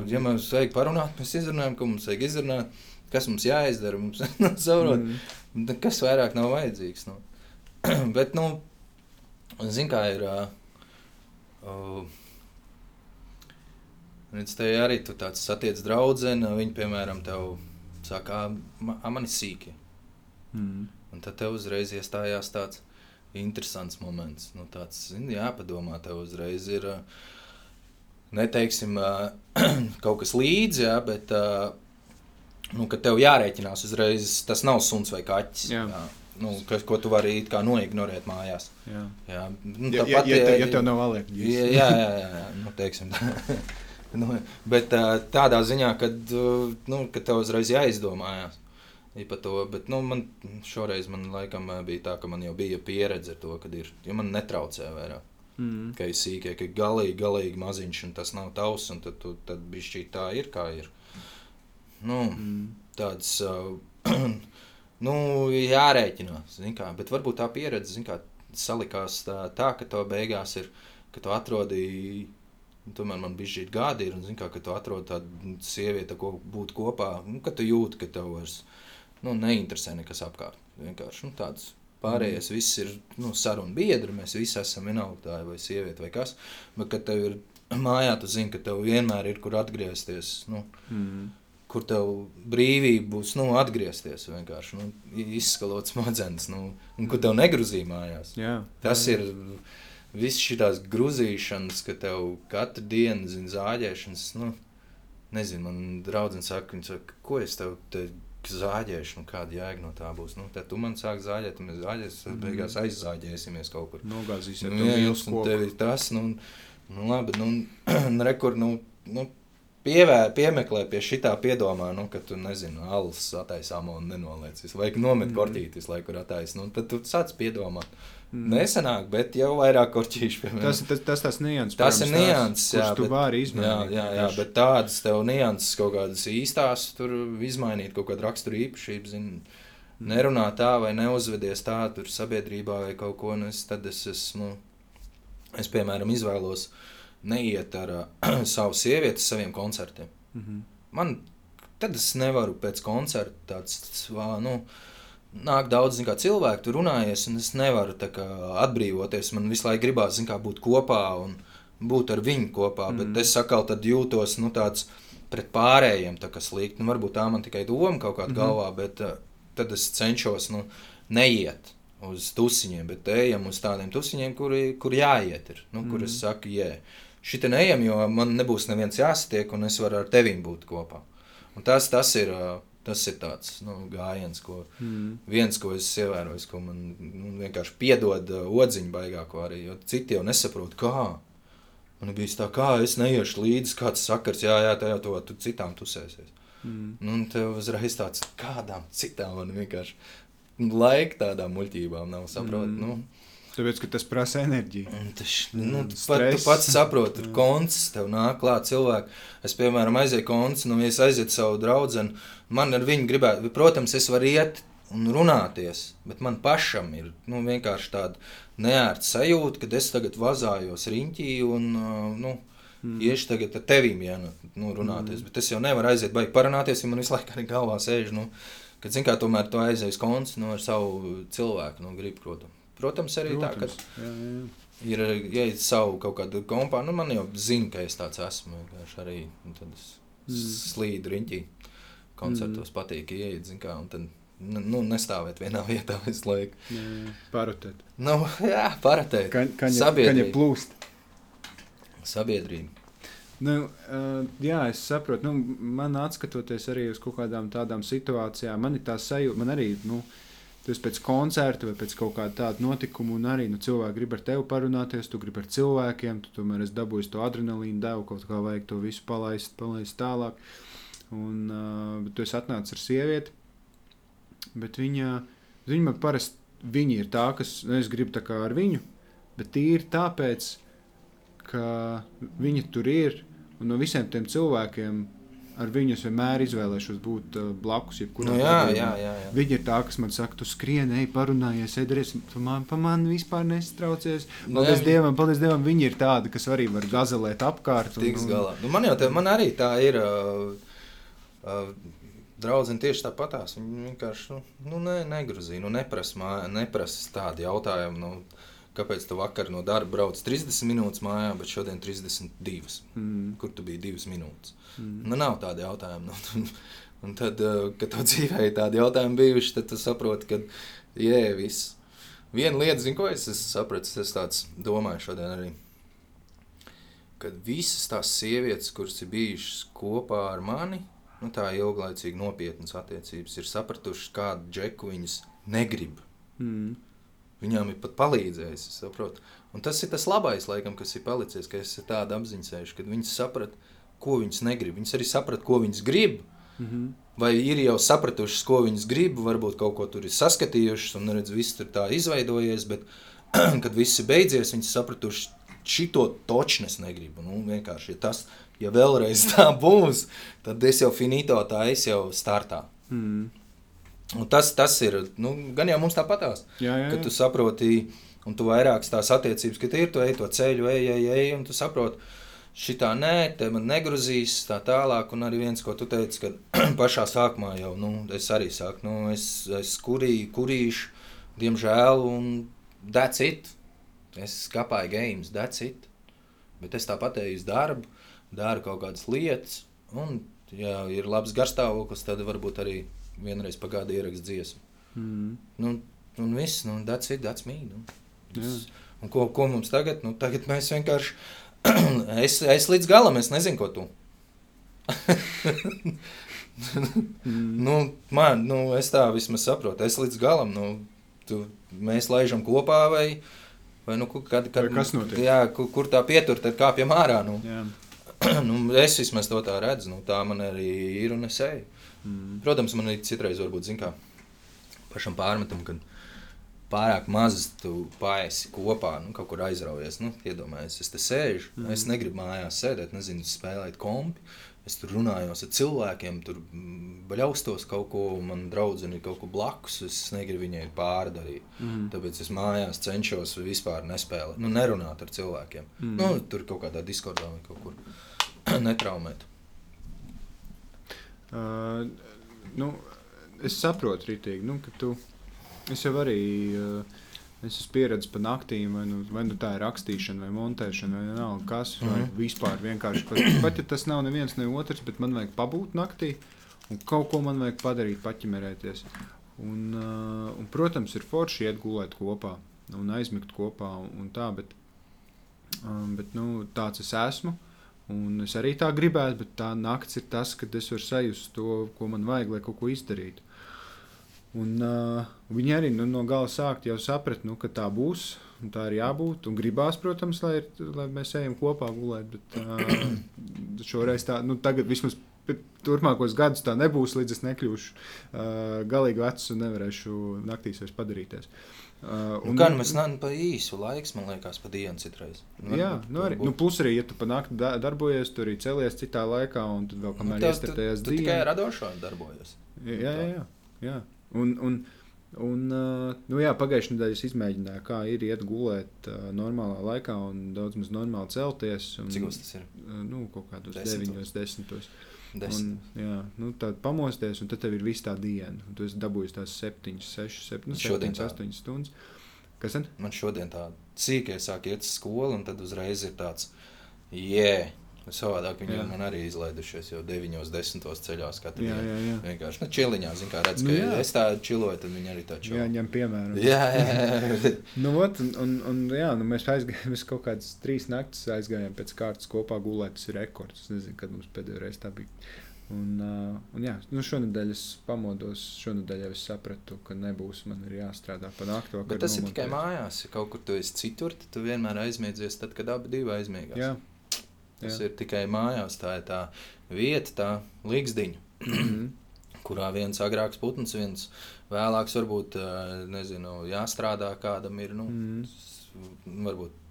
Speaker 2: ja mums vajag parunāt, mēs izrunājam, ko mums vajag izrunāt, kas mums jāizdara, mums saprot,
Speaker 1: Mm.
Speaker 2: mm. kas vairāk nav vajadzīgs. Nu. Bet, nu, zini, kā ir. Uh, uh, Redz, te arī tu tāds satiec draugu, viņa, piemēram, tev saka, "Ā, man ir sīki.
Speaker 1: Mm.
Speaker 2: Un tad tev uzreiz iestājās tāds interesants moments. Nu, tāds, zini, jāpadomā, tev uzreiz ir, neteiksim, kaut kas līdzi, jā, bet, nu, kad tev jārēķinās uzreiz, tas nav suns vai kaķis.
Speaker 1: Jā.
Speaker 2: Nu, kas, ko tu vari noignorēt mājās.
Speaker 1: Jā.
Speaker 2: Jā, nu,
Speaker 1: Ja, ja,
Speaker 2: tāpat,
Speaker 1: ja, te,
Speaker 2: ā,
Speaker 1: ja tev nav
Speaker 2: Jā,
Speaker 1: alerģijas.
Speaker 2: jā, jā, jā, jā. Nu, teiksim, tā. nu, bet tādā ziņā, ka nu, kad tev uzreiz jāizdomājās par to. Bet nu, man šoreiz man laikam bija tā, ka man jau bija pieredze ar to, kad ir. Jo man netraucē vairāk.
Speaker 1: Mm.
Speaker 2: Ka ir sīkie, ka ir galīgi, galīgi maziņš, un tas nav tavs, un tad, tu- tad bija šī tā ir, kā ir. Nu,
Speaker 1: Mm.
Speaker 2: tāds, uh, nu, jārēķinās, kā, bet varbūt tā pieredze, kā, salikās tā, tā ka to beigās ir, ka tu atrodīji, nu, tomēr man bija šī gadi ir, un zini kā, ka tu atrodi tādu sievieti, ar ko būt kopā, nu, ka tu jūti, ka tev vairs, nu, neinteresē nekas apkārt, vienkārši, nu, tāds. Pārējais viss ir nu, sarunu biedri. Mēs visi esam vienalga, tā ir vai sieviete vai kas. Bet, kad tev ir mājā, tu zini, ka tev vienmēr ir kur atgriezties. Nu,
Speaker 1: Mm.
Speaker 2: kur tev brīvība būs nu, atgriezties vienkārši nu, izskalot smadzenes, nu, un kur tev negrūzīja mājās.
Speaker 1: Jā,
Speaker 2: Tas
Speaker 1: jā.
Speaker 2: ir viss šīs grūzīšanas, ka tev katru dienu zina zāģēšanas. Nu, nezinu, man draudzene saka, saka, ko es tev te zāģēšu, nu kāda jēga no tā būs. Nu, tad tu man sāk zāģēt, un mēs zāģēsim, tad
Speaker 1: Mhm.
Speaker 2: beigās aizzāģēsimies kaut kur.
Speaker 1: Nogāzīs ar
Speaker 2: Nu, jā, un
Speaker 1: koku.
Speaker 2: tev ir tas, nu, nu labi, nu, rekur, nu, nu, pievēr, piemeklē pie šitā piedomā, nu, ka tu, nezinu, alus attaisāmo un nenoliecis, vai nomet mm. kortītis, lai kur attais, nu, tad tu sāc piedomāt.
Speaker 1: Mm.
Speaker 2: Nesenāk, bet jau vairāk korķīšu, piemēram.
Speaker 1: Tas, tas, tas, tas nianses.
Speaker 2: Tas ir
Speaker 1: protams, tās,
Speaker 2: nianses, jā,
Speaker 1: kurus tu
Speaker 2: bet-
Speaker 1: vari
Speaker 2: Jā,
Speaker 1: izmantot.
Speaker 2: jā, jā, bet tādas tev nianses kaut kādas īstās, tur izmainīt kaut kādu raksturu īpašību, zin, nerunā tā vai neuzvedies tā, tur sabiedrībā vai kaut ko, un es, tad es esmu, es, piemēram, izvēlos neiet ar uh, savu sievieti uz saviem koncertiem.
Speaker 1: Mhm.
Speaker 2: Man, tad es nevaru pēc koncerta tāds, vā, nu, nāk daudz kā, cilvēku, tur runājies, un es nevaru kā atbrīvoties. Man visu laiku gribās kā, būt kopā un būt ar viņu kopā, mm.
Speaker 1: Mhm.
Speaker 2: bet es atkal tad jūtos nu, tāds pret pārējiem tā slikti. Nu, varbūt tā man tikai doma kaut kādā mm
Speaker 1: Mhm.
Speaker 2: galvā, bet uh, tad es cenšos nu, neiet uz tusiņiem, bet ejam uz tādiem tusiņiem, kuri, kur jāiet. Ir, nu, mm. Kur es saku, jē. Šitā neejam, jo man nebūs neviens jāsatiek, un es varu ar tevim būt kopā. Un tas, tas ir. uh, Tas ir tāds nu, gājiens, ko
Speaker 1: Mm.
Speaker 2: viens, ko es ievēroju, ko man nu, vienkārši piedod uh, odziņu baigāko arī. Jo citi jau nesaprot, kā. Man bija tā, kā es neiešu līdzi, kāds sakars, jā, jā, jau to tu citām tusēsies.
Speaker 1: Mm.
Speaker 2: Nu, un tev uzreiz tāds, kādām citām man vienkārši laika tādām muļķībām nav saprot.
Speaker 1: Mm.
Speaker 2: Mm. Nu,
Speaker 1: Tāpēc, ka tas prasa enerģiju.
Speaker 2: Tas, nu, tu, pat, tu pats saproti,
Speaker 1: Jā.
Speaker 2: konts, tev nāk klāt cilvēki. Es, piemēram, aizēju konts, nu, ja es aizietu savu draugu, man ar viņu gribētu, protams, es varu iet un runāties, bet man pašam ir nu, vienkārši tāda neērta sajūta, ka es tagad vazājos riņķī un, uh, nu,
Speaker 1: Mm.
Speaker 2: Iešu tagad ar tevīm, ja nu, nu, runāties. Mm. Bet es jau nevaru aiziet, baigi parunāties, jo man visu laiku arī galvā sēž. Nu, kad zinu, kā tomēr to aizējas konts nu, ar savu cilvēku, nu, gribu, protams. Protams, arī tā, ka
Speaker 1: Protams. Jā, jā,
Speaker 2: ir ieiet savu kaut kādu kompāniju. Nu, man jau zina, ka es tāds esmu. Arī tad es
Speaker 1: Mm.
Speaker 2: slīdu riņķī. Koncertos mm. patīk ieiet, zin kā, un tad nu, nestāvēt vienā vietā visu laiku.
Speaker 1: Parotēt.
Speaker 2: Nu, jā, paratēt.
Speaker 1: Kaņa, kaņa
Speaker 2: Sabiedrība.
Speaker 1: plūst.
Speaker 2: Sabiedrība.
Speaker 1: Nu, uh, jā, es saprotu. Nu, man atskatoties arī uz kaut kādām tādām situācijām, man ir tā sajūta, man arī. Nu, Tu esi pēc koncerta vai pēc kaut kāda tāda notikuma, un arī nu, cilvēki grib ar tevi parunāties, tu gribi ar cilvēkiem, tu tomēr esi dabūjis to adrenalīnu devu, kaut kā vajag to visu palaist, palaist tālāk. Un uh, tu esi atnācis ar sievieti, bet viņa, viņa man parasti viņa ir tā, kas, nu, es gribu tā kā ar viņu, bet tīri tāpēc, ka viņa tur ir, un no visiem tiem cilvēkiem ar viņu es vienmēr izvēlēšos būt uh, blakus. jebkuram
Speaker 2: Nu, jā, jā, jā, jā.
Speaker 1: Viņa ir tā, kas man saka, tu skrieni, ej, parunājies, ēdies, tu man, pa mani vispār nestraucies. Paldies
Speaker 2: Nē,
Speaker 1: Dievam, paldies Dievam, viņi ir tādi, kas arī var gazelēt apkārt.
Speaker 2: Tiks galā. Nu, man jau tā, man arī tā ir. Uh, uh, Draudzene tieši tāpatās. Viņa vienkārši nu, nu, ne, negrozīja, nu, neprasa mājā, neprasa tādu jautājumu. Nu, kāpēc tu vakar no darba brauc 30 minūtes mājā, bet šodien 32?
Speaker 1: Mm,
Speaker 2: Kur tu biji 2 minūtes?
Speaker 1: mm.
Speaker 2: Nu, nav tādu jautājumu. Nu, un tad, uh, kad tev dzīvē ir tādi jautājumi bijuši, tad tu saproti, ka jē, viss. Viena lieta, zinu, ko es esmu sapratis, es tāds domāju šodien arī. Kad visas tās sievietes, kuras ir bijušas kopā ar mani, nu, tā ilglaicīgi nopietnas attiecības, ir sapratušas, kādu džeku viņas negrib.
Speaker 1: Mm.
Speaker 2: Viņām ir pat palīdzējis, saprotu. Un tas ir tas labais, laikam, kas ir palicis, ka es tādu apziņojuši, kad viņas saprata, ko viņas negrib. Viņas arī saprata, ko viņas grib.
Speaker 1: Mm -hmm.
Speaker 2: Vai ir jau sapratušas, ko viņas grib, varbūt kaut ko tur ir saskatījušas, un redz, viss tur tā izveidojies, bet, kad viss ir beidzies, viņas sapratušas, šito toču es negribu. Nu, vienkārši, ja tas, ja vēlreiz tā būs, tad es jau finito tā, es jau startā.
Speaker 1: Mm.
Speaker 2: Un tas, tas ir, nu, gan jau mums tāpatās.
Speaker 1: Jā.
Speaker 2: tu saproti, un tu vairākas tās attiecības, ka ir, tu ej to ceļu, ej, ej, ej, un tu saproti, šitā nē, te man negrozīs tā tālāk. Un arī viens, ko tu teici, ka pašā sākumā jau, nu, es arī saku, nu, es, es kurī, kurīšu, diemžēl, un that's it. Es skapāju games, that's it. Bet es tāpat eju uz darbu, daru kaut kādas lietas, un ja ir labs garstāvoklis, tad varbūt arī vienreiz pagāda ierakst dziesmu.
Speaker 1: Mm.
Speaker 2: Nu, un viss, nu, that's it, that's me. Nu.
Speaker 1: Jā.
Speaker 2: Un ko, ko mums tagad? Nu, tagad mēs vienkārši. es, es līdz galam, es nezinu, ko tu.
Speaker 1: Mm.
Speaker 2: nu, man, nu, es tā vismaz saprotu. Es līdz galam, nu, tu, mēs laižam kopā vai, vai nu, kad, kad,
Speaker 1: Vai kas notiek?
Speaker 2: Jā, kur, kur tā pietur, tad kāpjam ārā. Nu.
Speaker 1: Jā.
Speaker 2: nu, es vismaz to tā redzu. Nu, tā man arī ir un es eju.
Speaker 1: Mm.
Speaker 2: Protams, man ir citreiz varbūt, zin kā, pašam pārmetam, kad pārāk maz tu paesi kopā, nu, kaut kur aizraujies. Nu, iedomājies, es te sēžu, mm. es negribu mājās sēdēt, nezinu, spēlēt kompi. Es tur runājos ar cilvēkiem, tur mm, baļaustos kaut ko, man draudzene ir kaut ko blakus. Es negribu viņai pārdarīt.
Speaker 1: Mm.
Speaker 2: Tāpēc es mājās cenšos vispār nespēlēt, nu, nerunāt ar cilvēkiem.
Speaker 1: Mm.
Speaker 2: Nu, tur kaut kādā diskordā vai kaut kur netraumēt.
Speaker 1: Uh, nu, es saprotu, Rītīgi, nu, ka tu. Es jau arī uh, es esmu pieredzējis pa naktīm, vai nu, vai nu tā ir rakstīšana, vai montēšana, vai vienalga kas. Vai
Speaker 2: Mhm.
Speaker 1: vispār vienkārši pat, pat ja tas nav neviens ne otrs, bet man vajag pabūt naktī un kaut ko man vajag padarīt, paķimerēties. Un, uh, un, protams, ir forši iet gulēt kopā un aizmigt kopā un, tā, bet, um, bet nu, tāds es esmu. Un es arī tā gribētu, bet tā naktis ir tas, kad es varu sajust to, ko man vajag, lai kaut ko izdarītu. Un, uh, viņi arī nu, no gala sākt jau saprast, nu, ka tā būs. un Tā ir jābūt. Un gribās, protams, lai, ir, lai mēs ejam kopā gulēt. Bet uh, šoreiz tā, nu, tagad vismaz turpmākos gadus tā nebūs, līdz es nekļūšu uh, galīgi vecs un nevarēšu naktīs vairs padarīties. Uh,
Speaker 2: Un gan mēs neesam pa īsu laiku, man liekas, pa dienu citreiz.
Speaker 1: Jā, nu arī, nu, plus arī, ja tu panākti da darbojies, tur arī celies citā laikā, un tad vēl kamēr iestrādājies
Speaker 2: Tu tikai
Speaker 1: dzīvē.
Speaker 2: radošā darbojas.
Speaker 1: Jā, jā, jā. jā. Un, un, un, uh, nu, jā, pagājušajā nedēļā es izmēģināju, kā ir iet gulēt uh, normālā laikā un daudz maz normāli celties. Un,
Speaker 2: Cik tas ir?
Speaker 1: uh, Nu, kaut kādos
Speaker 2: Desmitos.
Speaker 1: 9, 10. Un, jā, nu, tad pamosties, un tad tev ir viss tā diena. Un tu esi dabūjis tās 7, 6, 7,
Speaker 2: Un šodien
Speaker 1: 7
Speaker 2: tā.
Speaker 1: 8 stundas. Kas tad?
Speaker 2: Man šodien tā sīkā sāk iet uz skolu, un tad uzreiz ir tāds, jē, savādāk viņi
Speaker 1: Jā.
Speaker 2: man arī izlaidušies jau 9, 10 ceļās katru
Speaker 1: Jā, jā, jā.
Speaker 2: Vienkārši, nu, čiliņā, zin kā redz,
Speaker 1: Nu,
Speaker 2: ka
Speaker 1: jā.
Speaker 2: ja es tā čiloju, tad viņi arī tā čilo.
Speaker 1: Jāņem piemēram.
Speaker 2: jā, jā, jā.
Speaker 1: Nu, ot, un, un, un, jā, nu mēs aizgājām, mēs kaut kādas trīs naktis aizgājām pēc kārtas kopā gulēt. Tas ir rekords. Es nezinu, kad mums pēdējo reizi tā bija. Un, uh, un jā, nu šonadēļ es pamodos, šonadēļ jau es sapratu, ka nebūs man ir jāstrādā pa nakti.
Speaker 2: Bet tas ir tikai mājās. Ja kaut kur tu esi citur, tad tu vienmēr aizmiedzies, tad, kad abi divi aizmiegās.
Speaker 1: Jā,
Speaker 2: Tas
Speaker 1: jā.
Speaker 2: ir tikai mājās. Tā ir tā vieta, tā līgsdiņa.
Speaker 1: Mhm.
Speaker 2: kurā viens agrāks putns, viens vēlāks varbūt nezinu, jāstrādā kādam ir. Nu,
Speaker 1: Mhm.
Speaker 2: Varbūt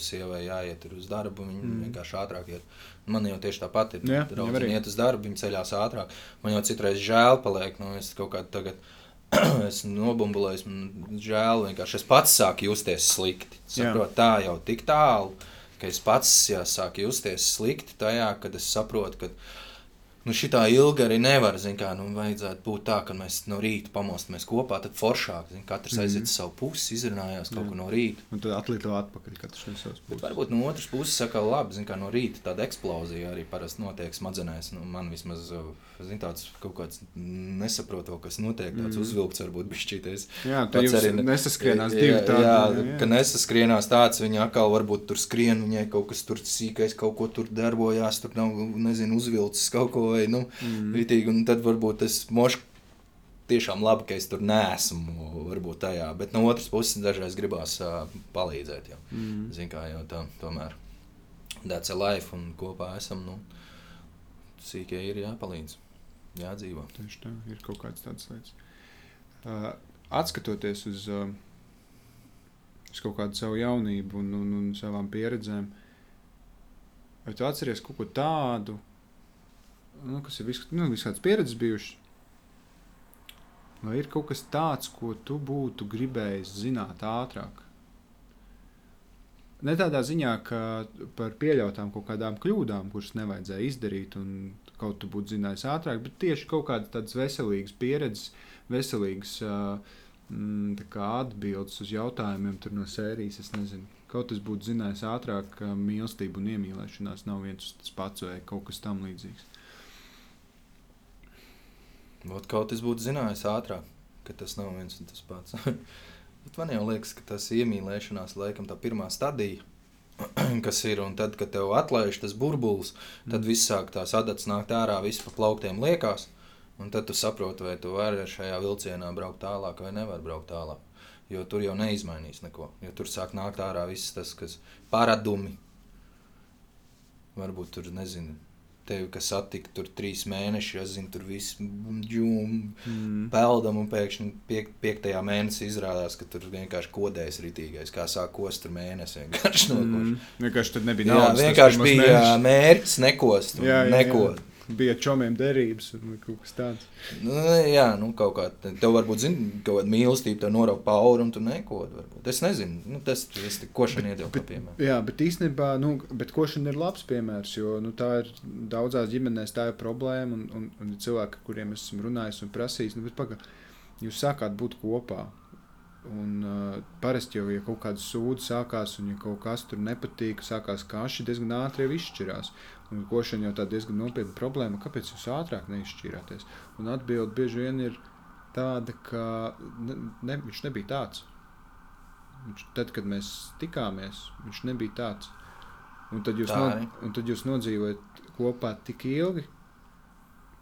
Speaker 2: sievai jāiet uz darbu, viņa mm. vienkārši ātrāk iet. Man jau tieši tāpat ir.
Speaker 1: Jā,
Speaker 2: viņa iet uz darbu, viņa ceļās ātrāk. Man jau citreiz žēl paliek. Nu, es kaut kā tagad esmu nobumbulējis, man žēl vienkārši. Es pats sāku justies slikti. Saprot, tā jau tik tālu, ka es pats jā, sāku justies slikti tajā, kad es saprotu, ka nu, šitā ilgi arī nevar. Kā, nu, vajadzētu būt tā, ka mēs no rīta pamostamies kopā, tad foršāk. Zin, katrs
Speaker 1: Mhm.
Speaker 2: aiziet uz savu pusi, izrunājās kaut
Speaker 1: Jā.
Speaker 2: ko no rīta.
Speaker 1: Un tad atlīt vēl atpakaļ, no savas
Speaker 2: Bet
Speaker 1: puses.
Speaker 2: varbūt no otras puses, saka, labi, zin, kā no rīta tāda eksplozija arī parasti notiek smadzenēs. Nu, man vismaz zin, tāds kaut kāds nesaprotu, kas notiek. Tāds mm. uzvilkts varbūt bišķīties.
Speaker 1: Jā, tā jau
Speaker 2: arī ne-
Speaker 1: nesaskrienās
Speaker 2: Jā,
Speaker 1: divi
Speaker 2: jā,
Speaker 1: tādi.
Speaker 2: Jā, ka nesaskrienās tāds, viņa atkal varbūt tur skrien, viņai kaut kas tur sīkais, kaut ko tur darbojās, tur nav, nezinu, uzvilcis kaut ko vai, nu,
Speaker 1: Mhm.
Speaker 2: vitīgi, un tad varbūt tas mošs tiešām labi, ka es tur neesmu, varbūt tajā, bet no otras puses dažreiz gribās uh, palīdzēt, jau,
Speaker 1: Mhm.
Speaker 2: zin kā jau tā, tomēr, that's a life, un kopā esam, nu, sīkie ir jāpalīdz, jādzīvo.
Speaker 1: Tieši tā, ir kaut kādas tādas lietas. Uh, atskatoties uz, uh, uz kaut kādu savu jaunību un, un, un savām pieredzēm, vai tu atceries kaut ko tādu, nu, kas ir vis, nu, visādas pieredzes bijušas? Vai ir kaut kas tāds, ko tu būtu gribējis zināt ātrāk? Ne tādā ziņā, ka par pieļautām kaut kādām kļūdām, kuras nevajadzēja izdarīt, un kaut tu būtu zinājis ātrāk, bet tieši kaut kādas tādas veselīgas pieredzes, veselīgas mm, atbildes uz jautājumiem no sērijas. Es nezinu, kaut kas būtu zinājis ātrāk, ka mīlestība un iemīlēšanās nav viens un tas pats vai kaut kas tam līdzīgs.
Speaker 2: Ot, kaut es būtu zinājis ātrāk, ka tas nav viens un tas pats. Man jau liekas, ka tas iemīlēšanās laikam tā pirmā stadija, kas ir, un tad, kad tev atlaiž tas burbulis, tad
Speaker 1: Mm.
Speaker 2: viss sāk tās adats nākt ārā, viss pa plauktiem liekas, un tad tu saproti, vai tu vari šajā vilcienā braukt tālāk vai nevar braukt tālāk. Jo tur jau neizmainīs neko, jo tur sāk nākt ārā viss tas, kas paradumi. Varbūt tur, nezinu, tevi, kas satika tur trīs mēnešus, es zinu, tur viss džūm,
Speaker 1: Mm.
Speaker 2: peldam, un pēkšņi piek, piektajā mēnesī izrādās, ka tur vienkārši kodējis ritīgais, kā sāk kost tur mēnesi. Vienkārši no
Speaker 1: Mm. Vienkārši tad nebija
Speaker 2: Jā,
Speaker 1: naudas. tas
Speaker 2: vienkārši bija jā, mērķis nekost. un
Speaker 1: Bija čomiem derības un kaut kas tāds.
Speaker 2: Nu, jā, nu kaut kā tev varbūt zina, kaut kāda mīlestība tev norauga pauri un tu nekod. Varbūt. Es nezinu, nu, tas ir košana iedēļ, piemēram.
Speaker 1: Jā, bet īstenībā, nu, bet košana ir labs piemērs, jo nu, tā ir daudzās ģimenēs tā ir problēma. Un, un, un cilvēki, kuriem esmu runājis un prasījis, nu, bet paga, jūs sākāt būt kopā. Un, uh, parasti jau, ja kaut kāda sūda sākās, un ja kaut kas tur nepatīk, sākās kaši, diezgan ātri jau izšķirās. Košana jau tā diezgan nopietna problēma. Kāpēc jūs ātrāk neizšķirāties? Un atbilde bieži vien ir tāda, ka ne, viņš nebija tāds. Viņš, tad, kad mēs tikāmies, viņš nebija tāds. Un tad jūs,
Speaker 2: Tā
Speaker 1: no, un tad jūs nodzīvojat kopā tik ilgi,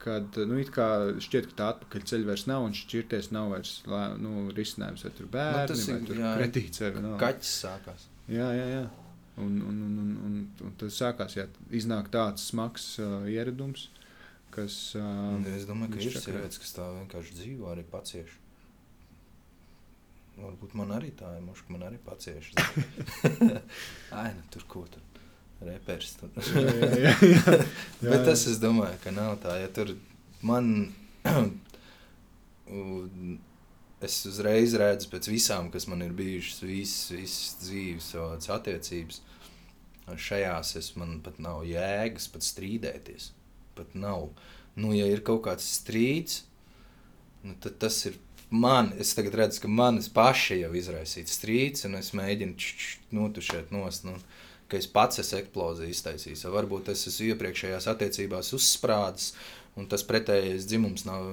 Speaker 1: kad nu, it kā šķiet, ka tā atpakaļ ceļa vairs nav, un šķirties nav vairs nu, risinājums, vai tur bērni,
Speaker 2: tas
Speaker 1: vai
Speaker 2: ir,
Speaker 1: tur
Speaker 2: jā.
Speaker 1: kredīts, vai vienalga.
Speaker 2: Kaķis sākās.
Speaker 1: Jā, jā, jā. Un, un, un, un, un, un tas sākās, ja iznāk tāds smags uh, ieradums, kas. Uh,
Speaker 2: Es domāju, ka ir sievietes, kas tā vienkārši dzīvo, arī pacieši. Varbūt man arī tā ir, muška man arī pacieši. Ai, nu tur ko tur. Reperis. Tur.
Speaker 1: jā, jā, jā, jā. Jā,
Speaker 2: Bet tas
Speaker 1: jā.
Speaker 2: es domāju, ka nav tā. Ja tur man. es uzreiz redzu pēc visām, kas man ir bijušas, visas, visas dzīves, savas attiecības. Šajās es man pat nav jēgas pat strīdēties. Pat nav. Nu, ja ir kaut kāds strīds, nu, tad tas ir man. Es tagad redzu, ka manis paši jau izraisīts strīds, un es mēģinu notušēt nost. Nu, ka es pats esmu eksploziju iztaisījis. Varbūt es esmu iepriekšējās attiecībās uzsprādzis, un tas pretējais dzimums nav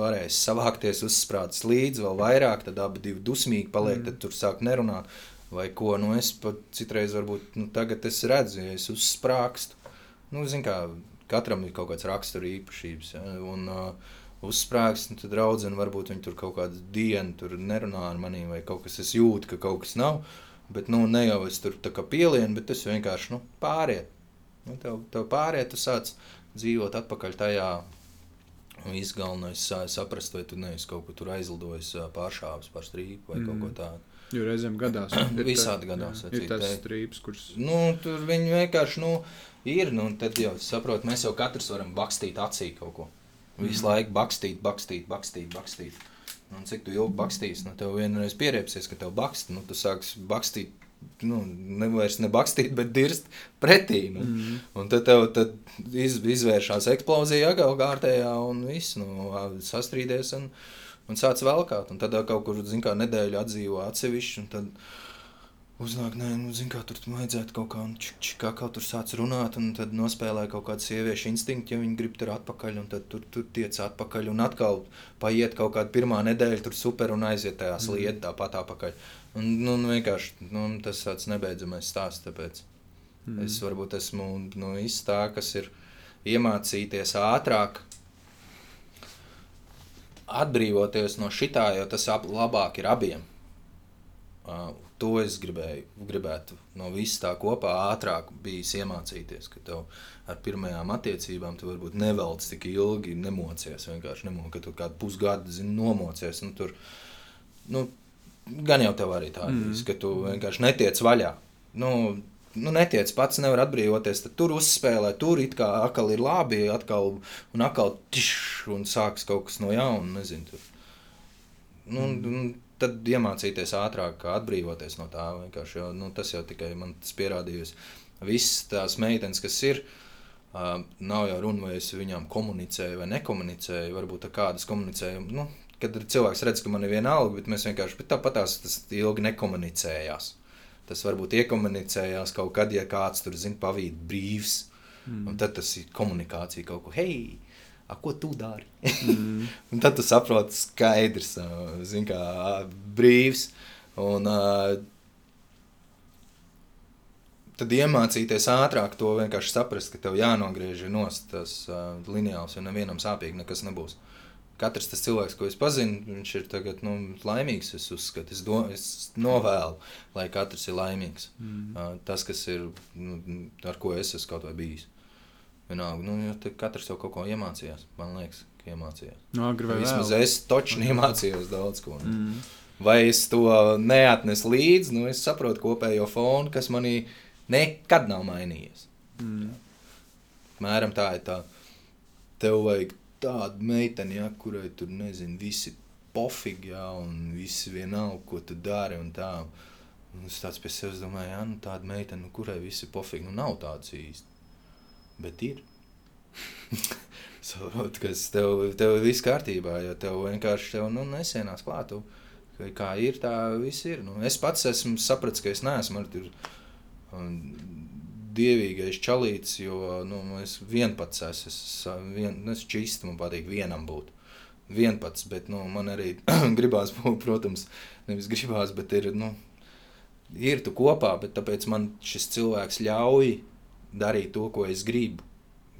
Speaker 2: varējis savākties, uzsprādzis līdzi vēl vairāk, tad abi dusmīgi paliek,
Speaker 1: Mm.
Speaker 2: tad tur sāk nerunāt. Vai ko, nu es pat citreiz varbūt, nu tagad es redzu, ja es uzsprāgstu, nu zin kā, katram ir kaut kāds rakstura īpašības, ja, un uh, uzsprāgst, nu tad draudzene varbūt viņi tur kaut kādu dienu tur nerunā ar manī, vai kaut kas es jūtu, ka kaut kas nav, bet nu ne jau es tur tā kā pielienu, bet es vienkārši, nu, pāriet. Nu, tev, tev pāriet, tu sāc dzīvot atpakaļ tajā, viss galvenais sā- saprast, vai tu neesi kaut kur aizlidojis pāršāvis par strīpu vai mm. kaut ko tādu.
Speaker 1: Jo reizēm gadās. ir
Speaker 2: Visādi
Speaker 1: tā-
Speaker 2: gadās,
Speaker 1: jā, Ir tas strīps, kurš.
Speaker 2: Nu, tur viņi vienkārši nu, ir. Nu, tad jau saprot, mēs jau katrs varam bakstīt acī kaut ko. Visu
Speaker 1: Mhm.
Speaker 2: laiku bakstīt, bakstīt, bakstīt. bakstīt. Un cik tu ilgi bakstīsi, nu, tev vienreiz pierēpsies, ka tev bakst. Nu, tu sāksi bakstīt, nu, nevis ne bakstīt, bet dirst pretī. Nu.
Speaker 1: Mm.
Speaker 2: Un tad tev tad iz, izvēršas eksplozija, atkal kārtējā, un viss nu, sastrīdies un, un sāc velkāt. Un tad kaut kur, kā, nedēļu atdzīvo atsevišķi, un tad uznāk, nē, nu, zin kā, tur vajadzētu kaut kā, un čik, čik, kā kaut tur sāc runāt, un tad nospēlē kaut kādu sieviešu instinktu, ja viņi grib tur atpakaļ, un tad tur, tur tiec atpakaļ, un atkal paiet kaut kāda pirmā nedēļa, tur super, un aiziet tajā sliedē tāpat atpakaļ. Un, nu, nu, vienkārši, nu, tas tāds nebeidzamais stāsts, tāpēc.
Speaker 1: Mm.
Speaker 2: Es varbūt esmu nu, tā, kas ir iemācīties ātrāk, atbrīvoties no šitā, jo tas ap, labāk ir abiem. Uh, to es gribēju, gribētu no viss tā kopā ātrāk bijis iemācīties, ka tev ar pirmajām attiecībām tu varbūt nevelc tik ilgi, nemocies, vienkārši nemocies, ka tu kādu pusgadu, zini, nomocies, nu tur, nu, gan jau tev arī tā ir,
Speaker 1: Mm.
Speaker 2: ka tu vienkārši netiec vaļā. Nu, nu, netiec pats, nevar atbrīvoties. Tad tur uzspēlē, tur it kā atkal ir labi, atkal, un atkal tiš, un sāks kaut kas no jauna. Nezinu, tur. Nu,
Speaker 1: Mm.
Speaker 2: Tad iemācīties ātrāk, kā atbrīvoties no tā. Jo, nu, tas jau tikai man tas pierādījis. Visas tās meitenes, kas ir, uh, nav jau runa, vai es viņām komunicēju vai nekomunicēju. Varbūt ar kādas komunicēju. Nu, kad cilvēks redz, ka man ir viena alga, bet mēs vienkārši tāpat tās tas ilgi nekomunicējās. Tas varbūt iekomunicējās kaut kad, ja kāds tur zina, pavīt brīvs.
Speaker 1: Mm.
Speaker 2: Un tad tas ir komunikācija kaut ko, hei, A, ko tu dari? Mm. un tad tu saproti, skaidrs, zin, kā brīvs. Un, tad iemācīties ātrāk to vienkārši saprast, ka tev jānogriež nost tas uh, lineāls, jo nevienam sāpīgi nekas nebūs. Katrs tas cilvēks, ko es pazinu, viņš ir tagad, nu, laimīgs. Es uzskatu, es, do, es novēlu, lai katrs ir laimīgs. Mm. Uh, tas, kas ir, nu, ar ko es esmu kaut vai bijis. Vienalga, nu, jo katrs jau kaut ko iemācījās. Man liekas, ka iemācījās.
Speaker 1: No, nu, agri vai
Speaker 2: Vismaz vēl. es točni iemācījos daudz ko. Mm. Vai es to neatnesu līdzi, nu, es saprotu kopējo fonu, kas manī nekad nav mainījies. Mm. Mēram tā ir tā. Tev vajag tādu meiteni, ja, kurai tur nezinu, visi pofīgi, ja, un visi vienalga, ko tu dari. Es tāds pie sevis domāju, ja, nu, tāda meitene, nu, kurai visi pofīgi, nu nav tādas īsti. Bet ir. Saprot, ka tev, tev viss kārtībā, jo tev vienkārši tev, nu, nesienās klāt. Tu, kā ir, tā viss ir. Nu, es pats esmu sapratis, ka es neesmu ar tur dievīgais čalīts, jo nu, es vienpats esmu. Es, vien, nu, es čīsti, man patīk vienam būt. Vienpats, bet nu, man arī gribās būt, protams, nevis gribās, bet ir, nu, ir tu kopā, bet tāpēc man šis cilvēks ļauj darīt to, ko es gribu.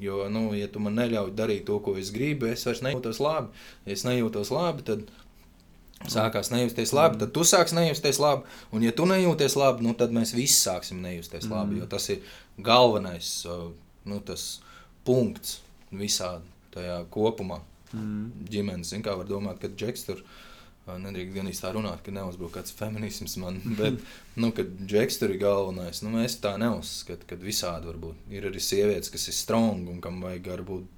Speaker 2: Jo, nu, ja tu man neļauj darīt to, ko es gribu, es vairs nejūtos labi. Ja es nejūtos labi, tad sākās nejusties labi, tad tu sāksi nejusties labi. Un, ja tu nejūties labi, nu, tad mēs visi sāksim nejusties mm. labi. Jo tas ir galvenais nu, punkts visā tajā kopumā. Mm. Ģimenes, kā var domāt, ka Džeks tur nedrīkst gan īsti tā runāt, ka neuzbruk kāds feminisms man, bet, nu, kad Džeks tur ir galvenais, nu, mēs tā neuzskatām, ka visādi var būt. Ir arī sievietes, kas ir strong un kam vajag varbūt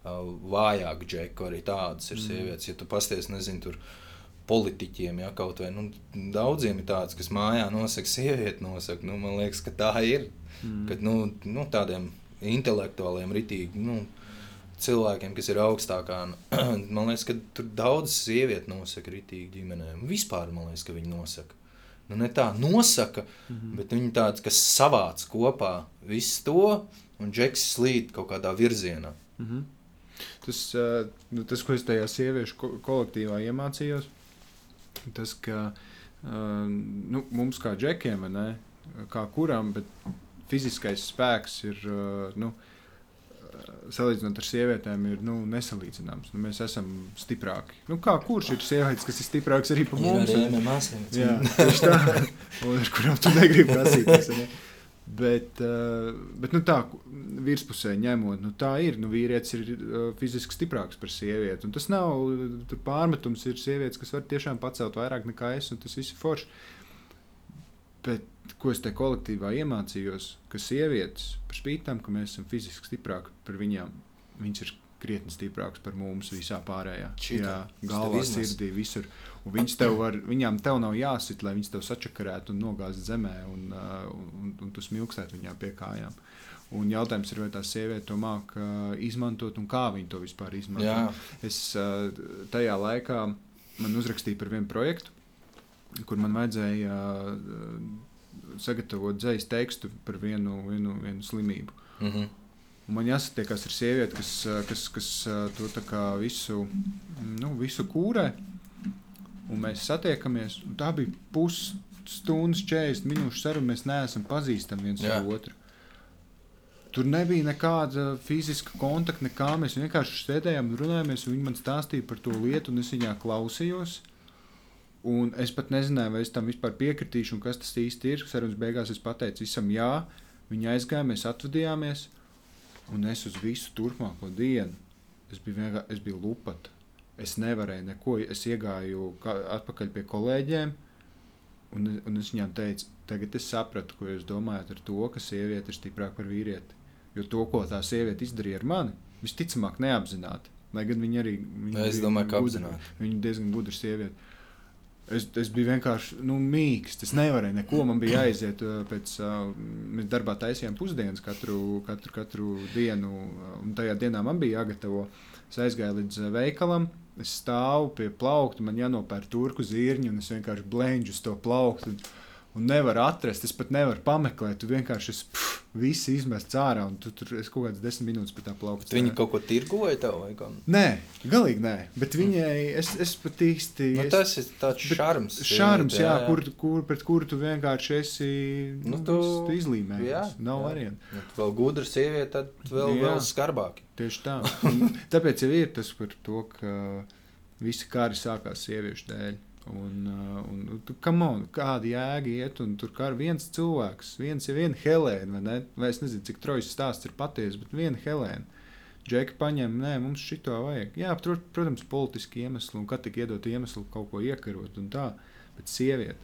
Speaker 2: vājāku džeku, arī tādas ir mm. sievietes. Ja tu pasties, nezinu, tur politiķiem, ja kaut vai nu, daudziem ir tāds, kas mājā nosaka, sieviete nosaka. Nu, man liekas, ka tā ir. Mm. Kad, nu, nu, tādiem intelektuāliem, ritīgi nu, cilvēkiem, kas ir augstākā, man liekas, ka tur daudz sievietes nosaka ritīgi ģimenēm. Vispār man liekas, ka viņi nosaka. Nu, ne tā nosaka, mm -hmm. bet viņi tāds, kas savāc kopā visu to, un džeks slīd kaut kādā virzienā. Mm -hmm.
Speaker 1: Tas, nu, tas, ko es tajā sieviešu ko kolektīvā iemācījos, tas, ka nu, mums kā džekiem, ne, kā kuram, bet fiziskais spēks ir. Nu, salīdzinot ar sievietēm, ir nu, nesalīdzināms. Nu, mēs esam stiprāki. Nu, kā kurš ir sievietes, kas ir stiprāks arī par mums? Jā, tieši tā. Un ar kurām tu negribi prasīties. Ne? Bet, uh, bet nu, tā virspusē ņemot, nu, tā ir. Nu, vīrietis ir uh, fiziski stiprāks par sievieti. Un tas nav pārmetums. Ir sievietes, kas var tiešām pacelt vairāk nekā es, un tas viss ir forši. Bet ko es te kolektīvā iemācījos, ka sievietes, par spīti tam, ka mēs esam fiziski stiprāki par viņām, viņas ir krietni stiprākas par mums visā pārējā.
Speaker 2: Čita.
Speaker 1: Jā, galvā, sirdī, visur. Un viņas tev var, viņām tev nav jāsit, lai viņas tev sačakarētu un nogāztu zemē, un, uh, un, un, un tu smilkstētu viņām pie kājām. Un jautājums ir, vai tā sieviete to māca uh, izmantot un kā viņa to vispār izmanto. Jā. Es uh, tajā laikā man uzrakstīju par vienu projektu, kur man vajadzēja sagatavot dzīslu tekstu par vienu, vienu, vienu slimību. Mm -hmm. Un man jāsatiekās ar sievieti, kas, kas, kas to visu, nu, visu kūrē un mēs satiekamies. Tā bija pusstundas, 40 minūšu saruna. Mēs neesam pazīstami viens Jā. ar otru. Tur nebija nekāda fiziska kontakta, nekā mēs vienkārši sēdējām un runājāmies. Viņa man stāstīja par to lietu, un es viņā klausījos. Un es pat nezināju, vai es tam vispār piekritīšu, un kas tas īsti ir. Sarunas beigās es pateicu visam jā. Viņa aizgāja, mēs atvadījāmies, un es uz visu turpmāko dienu es biju, vienkār, es biju lupata. Es nevarēju neko, es iegāju atpakaļ pie kolēģiem, un, un es viņām teicu, tagad es sapratu, ko jūs domājat ar to, ka sieviete ir stiprāka par vīrieti. Jo to, ko tā sieviete izdarīja ar mani, visticamāk, neapzināti. Lai gan viņa arī
Speaker 2: viņa es domāju, ka apzināti.
Speaker 1: Viņa diezgan gudra sieviete. Es, es biju vienkārši nu, mīksts. Es nevarēju neko. Man bija jāiziet uh, pēc uh, mēs darbā taisījām pusdienas katru, katru, katru dienu. Un tajā dienā man bija jāgatavo. Es aizgāju līdz veikalam, es stāvu pie plaukta, man jānopērk turku zirņu, un es vienkārši blēņģu uz to plauktu. Un, un nevar atrast. Es pat nevaru pameklēt. Tu vienkārši esi pff, visi izmests ārā, un tu tur esi kaut kādas desmit minūtes pēc tā plaukta.
Speaker 2: Viņi kaut ko tirgoja tev vai kā?
Speaker 1: Nē, galīgi nē. Bet viņai es, es pat īsti.
Speaker 2: Nu,
Speaker 1: es,
Speaker 2: tas ir tāds šarms.
Speaker 1: Šārms, jā,
Speaker 2: jā,
Speaker 1: jā. Kur, kur, pret kuru tu vienkārši esi
Speaker 2: Nu,
Speaker 1: nu,
Speaker 2: tu-
Speaker 1: izlīmējies.
Speaker 2: jā,
Speaker 1: Nav variantu.
Speaker 2: Nu, vēl gudra sieviete, tad vēl,
Speaker 1: Jā.
Speaker 2: vēl skarbāk.
Speaker 1: Tieši tā. Un tāpēc jau ir tas par to, ka visi kari sākās sieviešu dēļ. Un, uh, un, un tu- on, kāda jēga iet, un tur kā viens cilvēks, viens ir viena Helēna, vai ne? Vai es nezinu, cik trojas stāsts ir patiesa, bet viena Helēna. Džeki paņem, nē, mums šito vajag. Jā, tur, protams, politiski iemesli, un kad tik iedot iemeslu kaut ko iekarot, un tā, bet sieviete.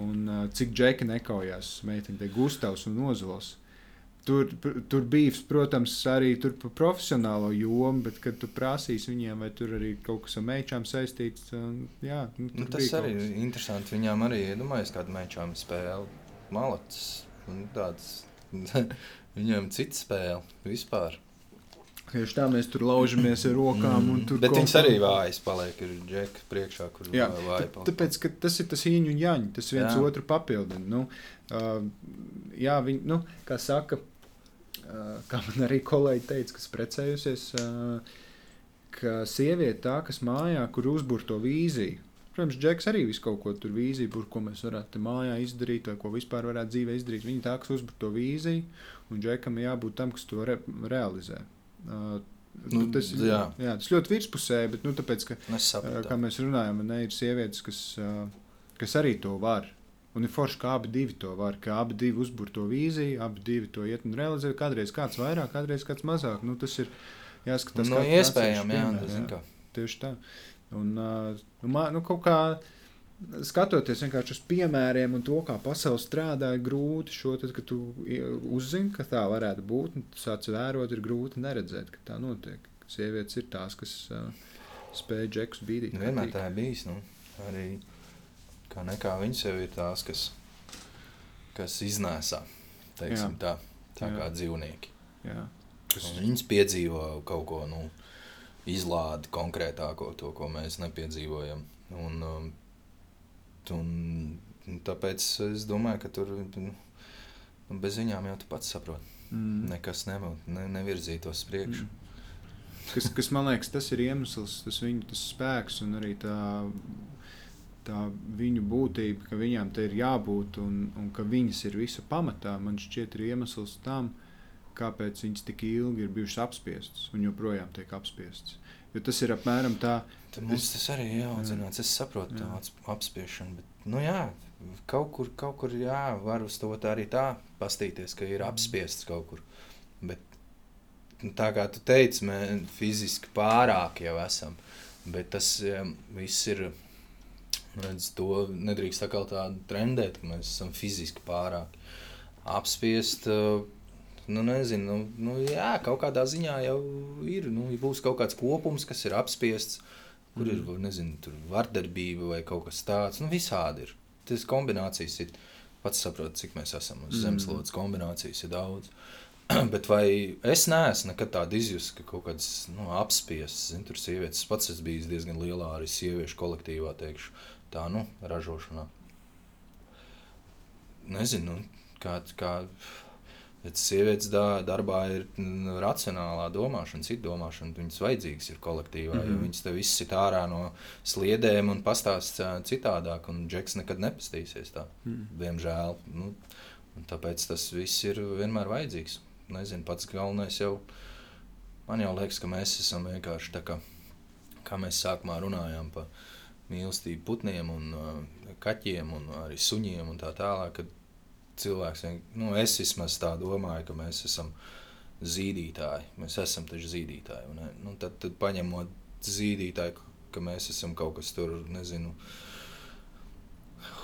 Speaker 1: Un uh, cik džeki nekaujās meiteni, te Gustavs un Ozols. Tur, tur bija, protams, arī tur par profesionālo jomu, bet, kad tu prasīsi viņiem, vai tur arī kaut kas ar mečām saistīts, jā, nu,
Speaker 2: Nu, tas arī ir interesanti. Viņām arī iedomājas, kāda mečām spēle. Malats. un Tāds. Viņam cits spēle vispār.
Speaker 1: Tieši tā mēs tur laužamies ar rokām. un tur
Speaker 2: Mm. Bet
Speaker 1: ko-
Speaker 2: arī vājas paliek. Ir džeki priekšā, kur
Speaker 1: Jā,
Speaker 2: vāja paliek.
Speaker 1: tāpēc, ka tas ir tas īņķis un jāņa. Tas viens
Speaker 2: Jā.
Speaker 1: otru papildina. Nu, uh, jā, viņi, nu, kā saka, kā man arī kolēģi teica, kas precējusies, uh, ka sieviete tā, kas mājā, kur uzbūr to vīziju. Protams, Džeks arī visu kaut ko tur vīziju, bur, ko mēs varētu mājā izdarīt, vai ko vispār varētu dzīvē izdarīt. Viņa tā, kas uzbūr to vīziju, un Džekam jābūt tam, kas to re realizē. Uh,
Speaker 2: Nu,
Speaker 1: tas,
Speaker 2: jā.
Speaker 1: jā, tas ļoti virspusēji, bet nu, tāpēc, ka
Speaker 2: Nu,
Speaker 1: kā mēs runājam, ne, ir sievietes, kas, kas arī to var. Un ir forši, ka abi divi to var, ka abi divi uzbūr to vīziju, abi divi to iet un realizē. Kādreiz kāds vairāk, kādreiz kāds mazāk. Nu, tas ir jāskatās.
Speaker 2: Nu, iespējami,
Speaker 1: atsevišķu
Speaker 2: jā, tas zin kā.
Speaker 1: Tieši tā. Un, uh, nu, man, nu, kaut kā skatoties vienkārši uz piemēriem un to, kā pasaule strādā, ir grūti šo tad, kad tu uzzini, ka tā varētu būt, un tu sāc vērot, ir grūti neredzēt, ka tā notiek. Sievietes ir tās, kas uh, spēj džekus bīdīt.
Speaker 2: Nu, Vienmēr tā ir bijis. Nu. Arī kā nekā viņas jau ir tās, kas, kas iznēsā. teiksim Tā, tā
Speaker 1: Jā.
Speaker 2: kā dzīvnieki.
Speaker 1: Jā.
Speaker 2: Un Viņas piedzīvo kaut ko nu, izlādi konkrētāko, to, ko mēs nepiedzīvojam. Un, um, un, tāpēc es domāju, ka tur nu, nu, bez viņām jau tu pats saproti.
Speaker 1: Mm.
Speaker 2: Nekas nebūtu, ne, nevirzītos priekšu.
Speaker 1: Mm. Kas, kas man liekas, tas ir iemesls, tas viņu tas spēks un arī tā, tā viņu būtība, ka viņām te ir jābūt un, un ka viņas ir visa pamatā. Man šķiet, ir iemesls tam, kāpēc viņas tik ilgi ir bijušas apspiestas un joprojām tiek apspiestas. Jo tas ir apmēram tā,
Speaker 2: Tad mums tas arī ir jāaudzināts. Es saprotu
Speaker 1: Jā.
Speaker 2: to apspiešanu, bet nu, jā, kaut kur, kaut kur jā, var uz to tā arī tā pastīties, ka ir apspiests kaut kur. Bet nu, tā kā tu teici, mēs fiziski pārāk jau esam. Bet tas um, viss ir. Redz, to nedrīkst tā kā tādu trendēt, ka mēs esam fiziski pārāk apspiesti. Uh, Nu, nezinu, nu, nu, jā, kaut kādā ziņā jau ir. Nu, ja būs kaut kāds kopums, kas ir apspiests, kur ir nezinu, tur vardarbība vai kaut kas tāds. Nu, visādi ir. Tas kombinācijas ir. Pats saprotu, cik mēs esam uz
Speaker 1: Mm.
Speaker 2: zemeslodes. Kombinācijas ir daudz. Bet vai es neesmu nekad tādu izjūtu, ka kaut kādas nu, apspiestas, zinu, tur sievietes es pats esmu bijis diezgan lielā arī sieviešu kolektīvā, teikšu, tā nu, ražošanā. Nezinu, nu, kā, kā Bet sievietes da, darbā ir racionālā domāšana, cita domāšana. Viņas vajadzīgas ir kolektīvā, mm -hmm. jo
Speaker 1: Mhm.
Speaker 2: viņas te viss ir ārā no sliedēm un pastāstīs citādāk. Un Džeks nekad nepastīsies tā,
Speaker 1: Mm.
Speaker 2: diemžēl. Nu, tāpēc tas viss ir vienmēr vajadzīgs. Nezinu, pats galvenais jau. Man jau liekas, ka mēs esam vienkārši tā kā, kā mēs sākumā runājām par mīlestību putniem un uh, kaķiem un arī suņiem un tā tālāk. Cilvēks, nu, es vismaz tā domāju, ka mēs esam zīdītāji. Mēs esam taču zīdītāji. vai ne? Nu, tad, tad paņemot zīdītāju, ka mēs esam kaut kas tur, nezinu,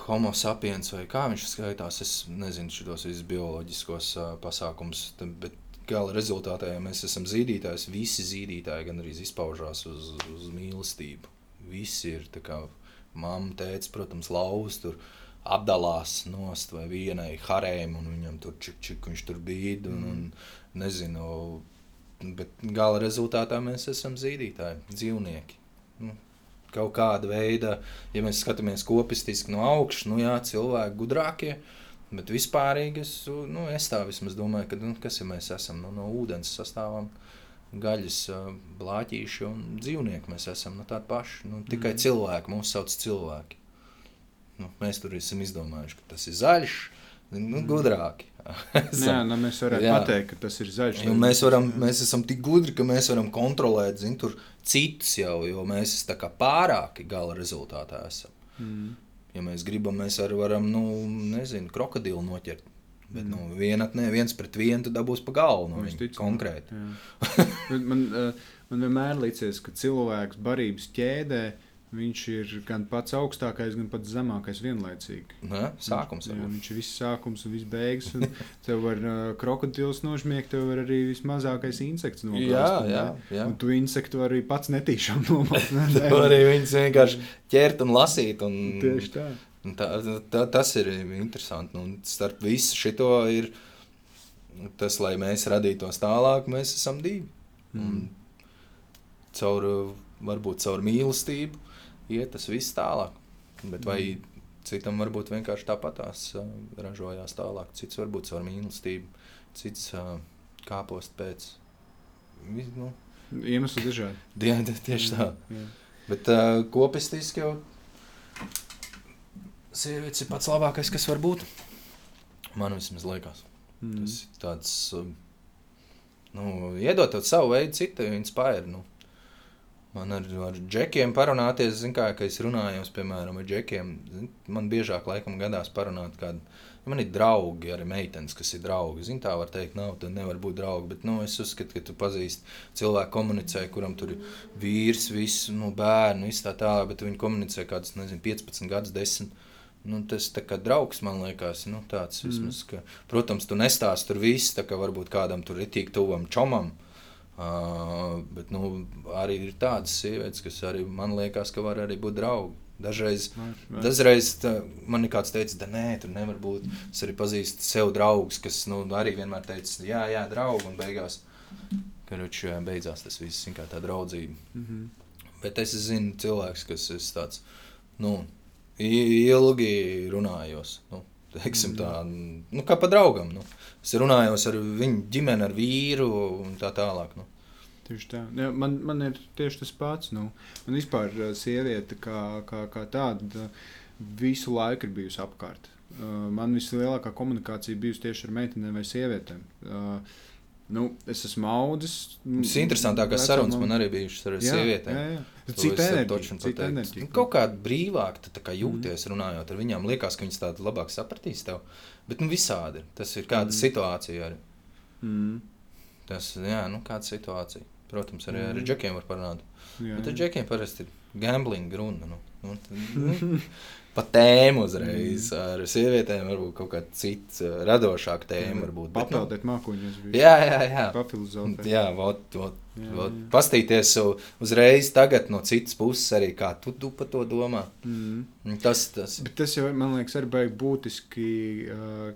Speaker 2: homo sapiens vai kā viņš skaitās. Es nezinu šos visus bioloģiskos uh, pasākumus, tad- bet gala rezultātā, ja mēs esam zīdītājs, visi zīdītāji gan arī izpaužās uz, uz mīlestību. Visi ir kā mamma, tēvs, protams, lauz tur apdalās nost vai vienai harēm, un viņam tur čik, čik viņš tur bija. Un, un, nezinu, bet gala rezultātā mēs esam zīdītāji, dzīvnieki. Nu, kaut kāda veida, ja mēs skatāmies kopistiski no augšas, nu jā, cilvēki gudrākie. Bet vispārīgi es, nu, es tā vismaz domāju, ka nu, kas ja mēs esam nu, no ūdens sastāvam. Gaļas, blāķīši un dzīvnieki mēs esam nu, tādi paši. Nu, tikai mm. cilvēki, mūsu sauc cilvēki. Nu, mēs tur esam izdomājuši, ka tas ir zaļš, nu, mm. gudrāki.
Speaker 1: Jā, nu, mēs varam pateikt, ka tas ir zaļš.
Speaker 2: Jo mēs, varam, mēs esam tik gudri, ka mēs varam kontrolēt zin, citus jau, jo mēs esam pārāki gala rezultātā. Esam. Mm. Ja mēs gribam, mēs arī varam, nu, nezinu, krokodilu noķert. Bet mm. nu, vienatnē, viens pret vienu, tad dabūs pa galvu. No viņa, konkrēti.
Speaker 1: man, eh, man vienmēr liekas, ka cilvēks barības ķēdē Viņš ir gan pats augstākais, gan pats zemākais vienlaicīgi.
Speaker 2: Ne, sākums
Speaker 1: viņš, jā, viņš ir viss sākums un viss beigas. Un tev var uh, krokodils nožmiegt, tev var arī vismazākais insekts
Speaker 2: nogāzt. Jā, jā, jā.
Speaker 1: Un tu insektu arī pats netīšām nomāt.
Speaker 2: Ne? tu arī viņus vienkārši ķert un lasīt. Un,
Speaker 1: Tieši tā.
Speaker 2: Tā, tā. Tas ir interesanti. Un starp visu šito ir tas, lai mēs radītos tālāk, mēs esam divi. Mm. Caur, varbūt caur mīlestību iet tas viss tālāk. Bet vai mm. citam varbūt vienkārši tāpatās ražojās tālāk, cits varbūt caur mīlestību, cits kāpost pēc. Nu,
Speaker 1: Iemesli dažādi.
Speaker 2: Tieši tā. Jā. Bet uh, kopistiski jau sievietes ir pats labākais, kas var būt. Man vismaz liekas. Mm. Tas ir tāds, nu, iedot savu veidu, citu inspirēt. Nu. Man ar, ar džekiem parunāties, zin, kā es runāju, piemēram, ar džekiem. Zin, man biežāk laikam gadās parunāt kādu. Ja man ir draugi, arī meitenes, kas ir draugi. Zin, tā var teikt, nav, tad nevar būt draugi. Bet nu, es uzskatu, ka tu pazīsti cilvēku, komunicē, kuram tur ir vīrs, viss, nu, bērnu, viss tā tālāk, bet viņi komunicē kādus, nezinu, 15 gadus, 10. Nu, tas tā kā draugs man liekas, nu, tāds mm. vismaz, ka, protams, tu nestāsti tur viss, tā kā varbūt kādam tur ir tik tuvam čomam. Uh, bet nu, arī ir tādas sievietes, kas arī man liekas, ka var arī būt draugi. Dažreiz, vai. dažreiz tā, man ir kāds teicis, ka nē, tur nevar būt. Es arī pazīstu sev draugus, kas nu, arī vienmēr teica, jā, jā, draugi. Un beigās, karuč, beidzās tas viss kā tā draudzība. Mm -hmm. Bet es zinu cilvēks, kas ir tāds, nu, ilgi runājos. Nu, teiksim, tā, nu, kā pa draugam. Nu. Es runājos ar viņu ģimeni, ar vīru un tā tālāk. Nu.
Speaker 1: Tieši tā. Ja, man, man ir tieši tas pats. Nu. Man vispār sieviete kā, kā, kā tāda visu laiku ir bijusi apkārt. Man vislielākā komunikācija bijusi tieši ar meitenēm vai sievietēm. Uh, Nu, es esmu audzis.
Speaker 2: Tas interesantākās sarunas man arī bijušas ar jā, sievietēm. Jā, jā.
Speaker 1: Cita enerģija. Cita enerģija.
Speaker 2: Nu, kaut kā brīvāk kā jūties mm. runājot ar viņām. Liekas, ka viņas tādu labāk sapratīs tev. Bet nu, visādi. Tas ir kāda mm. situācija arī. Mm. Tas ir nu, kāda situācija. Protams, arī mm. ar džekiem var. Jā, Bet ar džekiem parasti ir gambling runa. Nu. Nu, tad, nu, pa tēmu uzreiz. Mm. Ar sievietēm varbūt kaut kāda cita, radošāka tēma. Varbūt,
Speaker 1: Papildēt nu, mākoņus.
Speaker 2: Jā, jā, jā.
Speaker 1: Papildot.
Speaker 2: Jā, vot, vot, jā, vot. Jā. Pastīties uzreiz tagad no citas puses arī, kā tu, tu par to domā. Mm. Tas, tas.
Speaker 1: Bet tas jau, man liekas, arī baigi būtiski. Uh,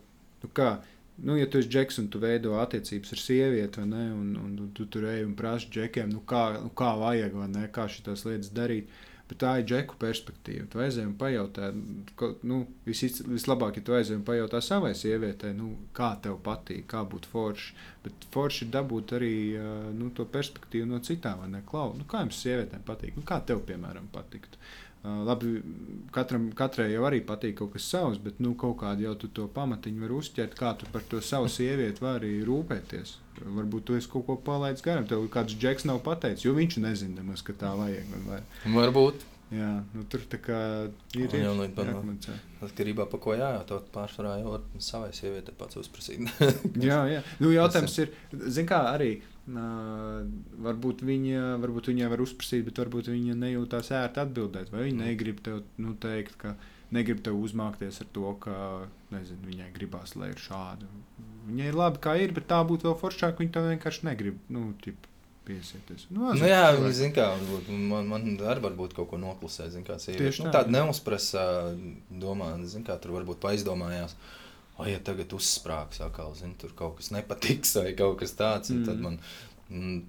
Speaker 1: nu kā, Nu, ja tu esi džeks un tu veido attiecības ar sievieti, ne, un, un, un tu tur ej un prasi džekiem, nu kā, nu kā vajag, vai ne, kā šīs lietas darīt, uh, tā ir džeku perspektīva. Tu aizēji un pajautā, nu, vis, vislabāk, ja tu aizēji un pajautā savai sievietei, nu, kā tev patīk, kā būt forši. Bet forši ir dabūt arī nu, to perspektīvu no citām. Klau, nu, kā jums sievietēm patīk? Nu, kā tev, piemēram, patiktu? Uh, labi, katram, katrai jau arī patīk kaut kas savs, bet nu, kaut kādu jau tu to pamatiņu vari uzķert, kā tu par to savu sievieti vari rūpēties. Varbūt tu esi kaut ko palaidis garām, tev kāds džeks nav pateicis, jo viņš nezina, nemaz, ka tā vajag. Vai.
Speaker 2: Varbūt.
Speaker 1: Jā, nu, tur tā kā ir
Speaker 2: jau tāda līnija. Atkarībā no tā, ko jā, jau tādā pārsvarā jau var savai sievietei pats uzprasīt.
Speaker 1: jā, jā. Nu, jautājums ir, zin kā arī. Uh, varbūt viņa, varbūt viņa var uzprasīt, bet varbūt viņa nejūtās ērti atbildēt. Vai viņa negrib tev nu, teikt, ka negrib tev uzmākties ar to, ka nezinu, viņai gribās, lai ir šāda. Viņai ir labi, kā ir, bet tā būtu vēl foršāk. Viņa to vienkārši negrib. Nu, tip, piesieties. Nu,
Speaker 2: nu, jā, viņi zina, kā varbūt, man, man arī varbūt kaut ko noklusē. Zin, kā, Tieši nu, tā. Tāda neuzprasa domā, zin, kā tur varbūt paizdomājās. O, ja tagad uzsprāgs, atkal, zin, tur kaut kas nepatiks vai kaut kas tāds, mm. tad man, mm,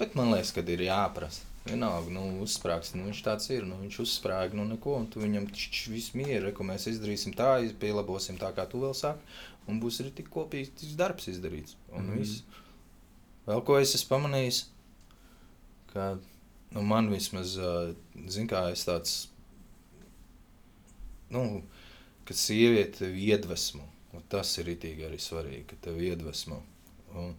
Speaker 2: bet man liekas, ka ir jāprasa. Vienalga, nu, uzsprāgst, nu, viņš tāds ir, nu, viņš uzsprāga, nu, neko, un tu viņam viss mieru, ko mēs izdarīsim tā, pielabosim tā, kā tu vēl saki, un būs arī tik kopīgs darbs izdarīts, un mm. viss. Vēl ko es esmu pamanījis, ka, nu, man vismaz, zin kā, es tāds, nu, ka sieviete iedvesmo, un tas ir itīgi arī svarīgi, ka tev iedvesmo. Un,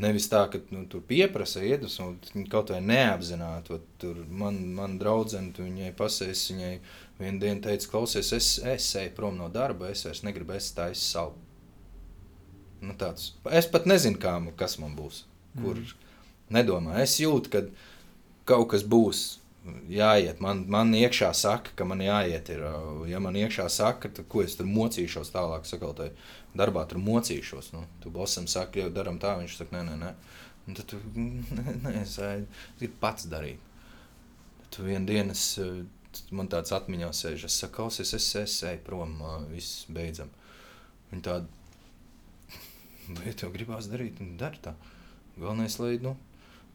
Speaker 2: Nevis tā, ka nu, tur pieprasa iedvesmu, kaut vai neapzināti. Tur man, man draudzene, viņai pasēs, viņai vienu dienu teica, klausies, es, es eju prom no darba, es vairs negribu, es taisu savu. Nu, tāds. es pat nezinu, kā, kas man būs. Kur mm. nedomāju. Es jūtu, ka kaut kas būs jāiet. Man, man iekšā saka, ka man jāiet. Ir, ja man iekšā saka, tad ko es tur mocīšos tālāk, sakaltai darbā tur mocīšos. Nu, tu bosam saka, jau darām tā, viņš saka, nē, nē, nē. Un tad tu, nē, es gribu pats darīt. Tu vienā dienā man tāds atmiņā sēž, es saku, klausies, es, es eju prom, viss beidzam. Viņa tāda, vai tev gribās darīt, un dari tā. Galvenais, lai, nu,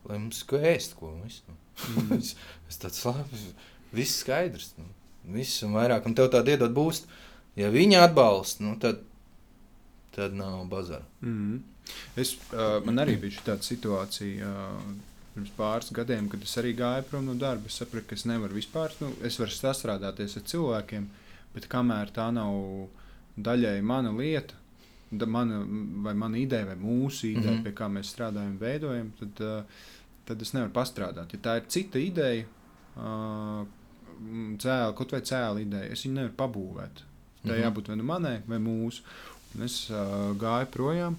Speaker 2: lai mums ko ēst, ko visu. Nu. Mm. es, es tāds labi, viss skaidrs. Nu. Viss un vairāk, un tev tādu iedot būst. Ja viņi atbalsta, nu, tad, tad nav bazara.
Speaker 1: Mm. Es, uh, man arī bija tāda situācija. Uh, Pirms pāris gadiem, kad es arī gāju prom no darba, es sapratu, ka es nevaru vispār, nu, es varu sastrādāties ar cilvēkiem, bet kamēr tā nav daļai mana lieta, da, mana, vai mana ideja, vai mūsu ideja, mm -hmm. pie kā mēs strādājam, veidojam, tad uh, tad es nevaru pastrādāt. Ja tā ir cita ideja, cēla, kaut vai cēla ideja, es viņu nevaru pabūvēt. Tā -hmm. jābūt vai nu manai, vai mūsu. Un es gāju projām,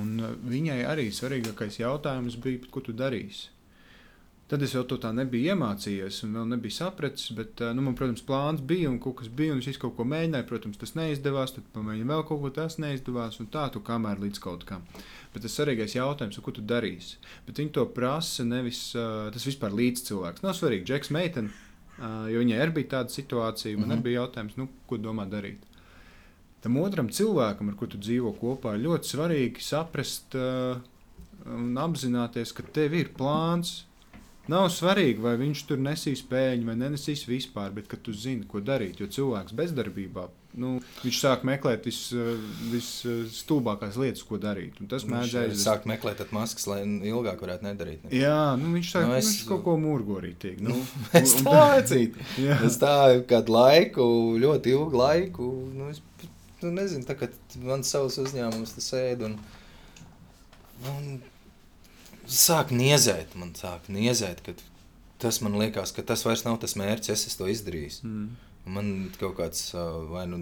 Speaker 1: un viņai arī svarīgākais jautājums bija, ko tu darīsi. Tad es jau to tā nebiju iemācījies, un vēl nebiju sapratis. Bet, nu, man, protams, plāns bija, un kaut kas bija, un es kaut ko mēģināju. Protams, tas neizdevās, tad pamēģināju vēl kaut ko, tas neizdevās, un tā tu kamēr līdz kaut kam. Bet tas svarīgais jautājums, ko tu darīsi. Bet viņi to prasa nevis tas vispār līdz cilvēks. Nav svarīgi, Džeks, meitene, jo viņai arī bija tāda situācija. Man mm -hmm. bija jautājums, nu, ko domā darīt. Tam otram cilvēkam, ar kuru tu dzīvo kopā, ir ļoti svarīgi saprast uh, un apzināties, ka tev ir plāns Nav svarīgi, vai viņš tur nesīs pēļņu vai nenesīs vispār, bet tu zini, ko darīt. Jo cilvēks bezdarbībā, nu, viņš sāk meklēt visstulbākās vis, lietas, ko darīt. Un tas mēdz
Speaker 2: aiziet. Sāk meklēt maskas, lai ilgāk varētu nedarīt.
Speaker 1: Ne? Jā, nu, viņš sāk nu, es... viņš kaut ko murgorīt. Nu,
Speaker 2: es tā aicītu. es tā kādu laiku, ļoti ilgu laiku, nu, es nu, nezinu, tā kā man savs uzņēmums tas ēd. Un, un, sāk niezēt, man sāk niezēt, ka tas man liekas, ka tas vairs nav tas mērķis, es esmu to izdarījis. Mm. Man kaut kāds vai nu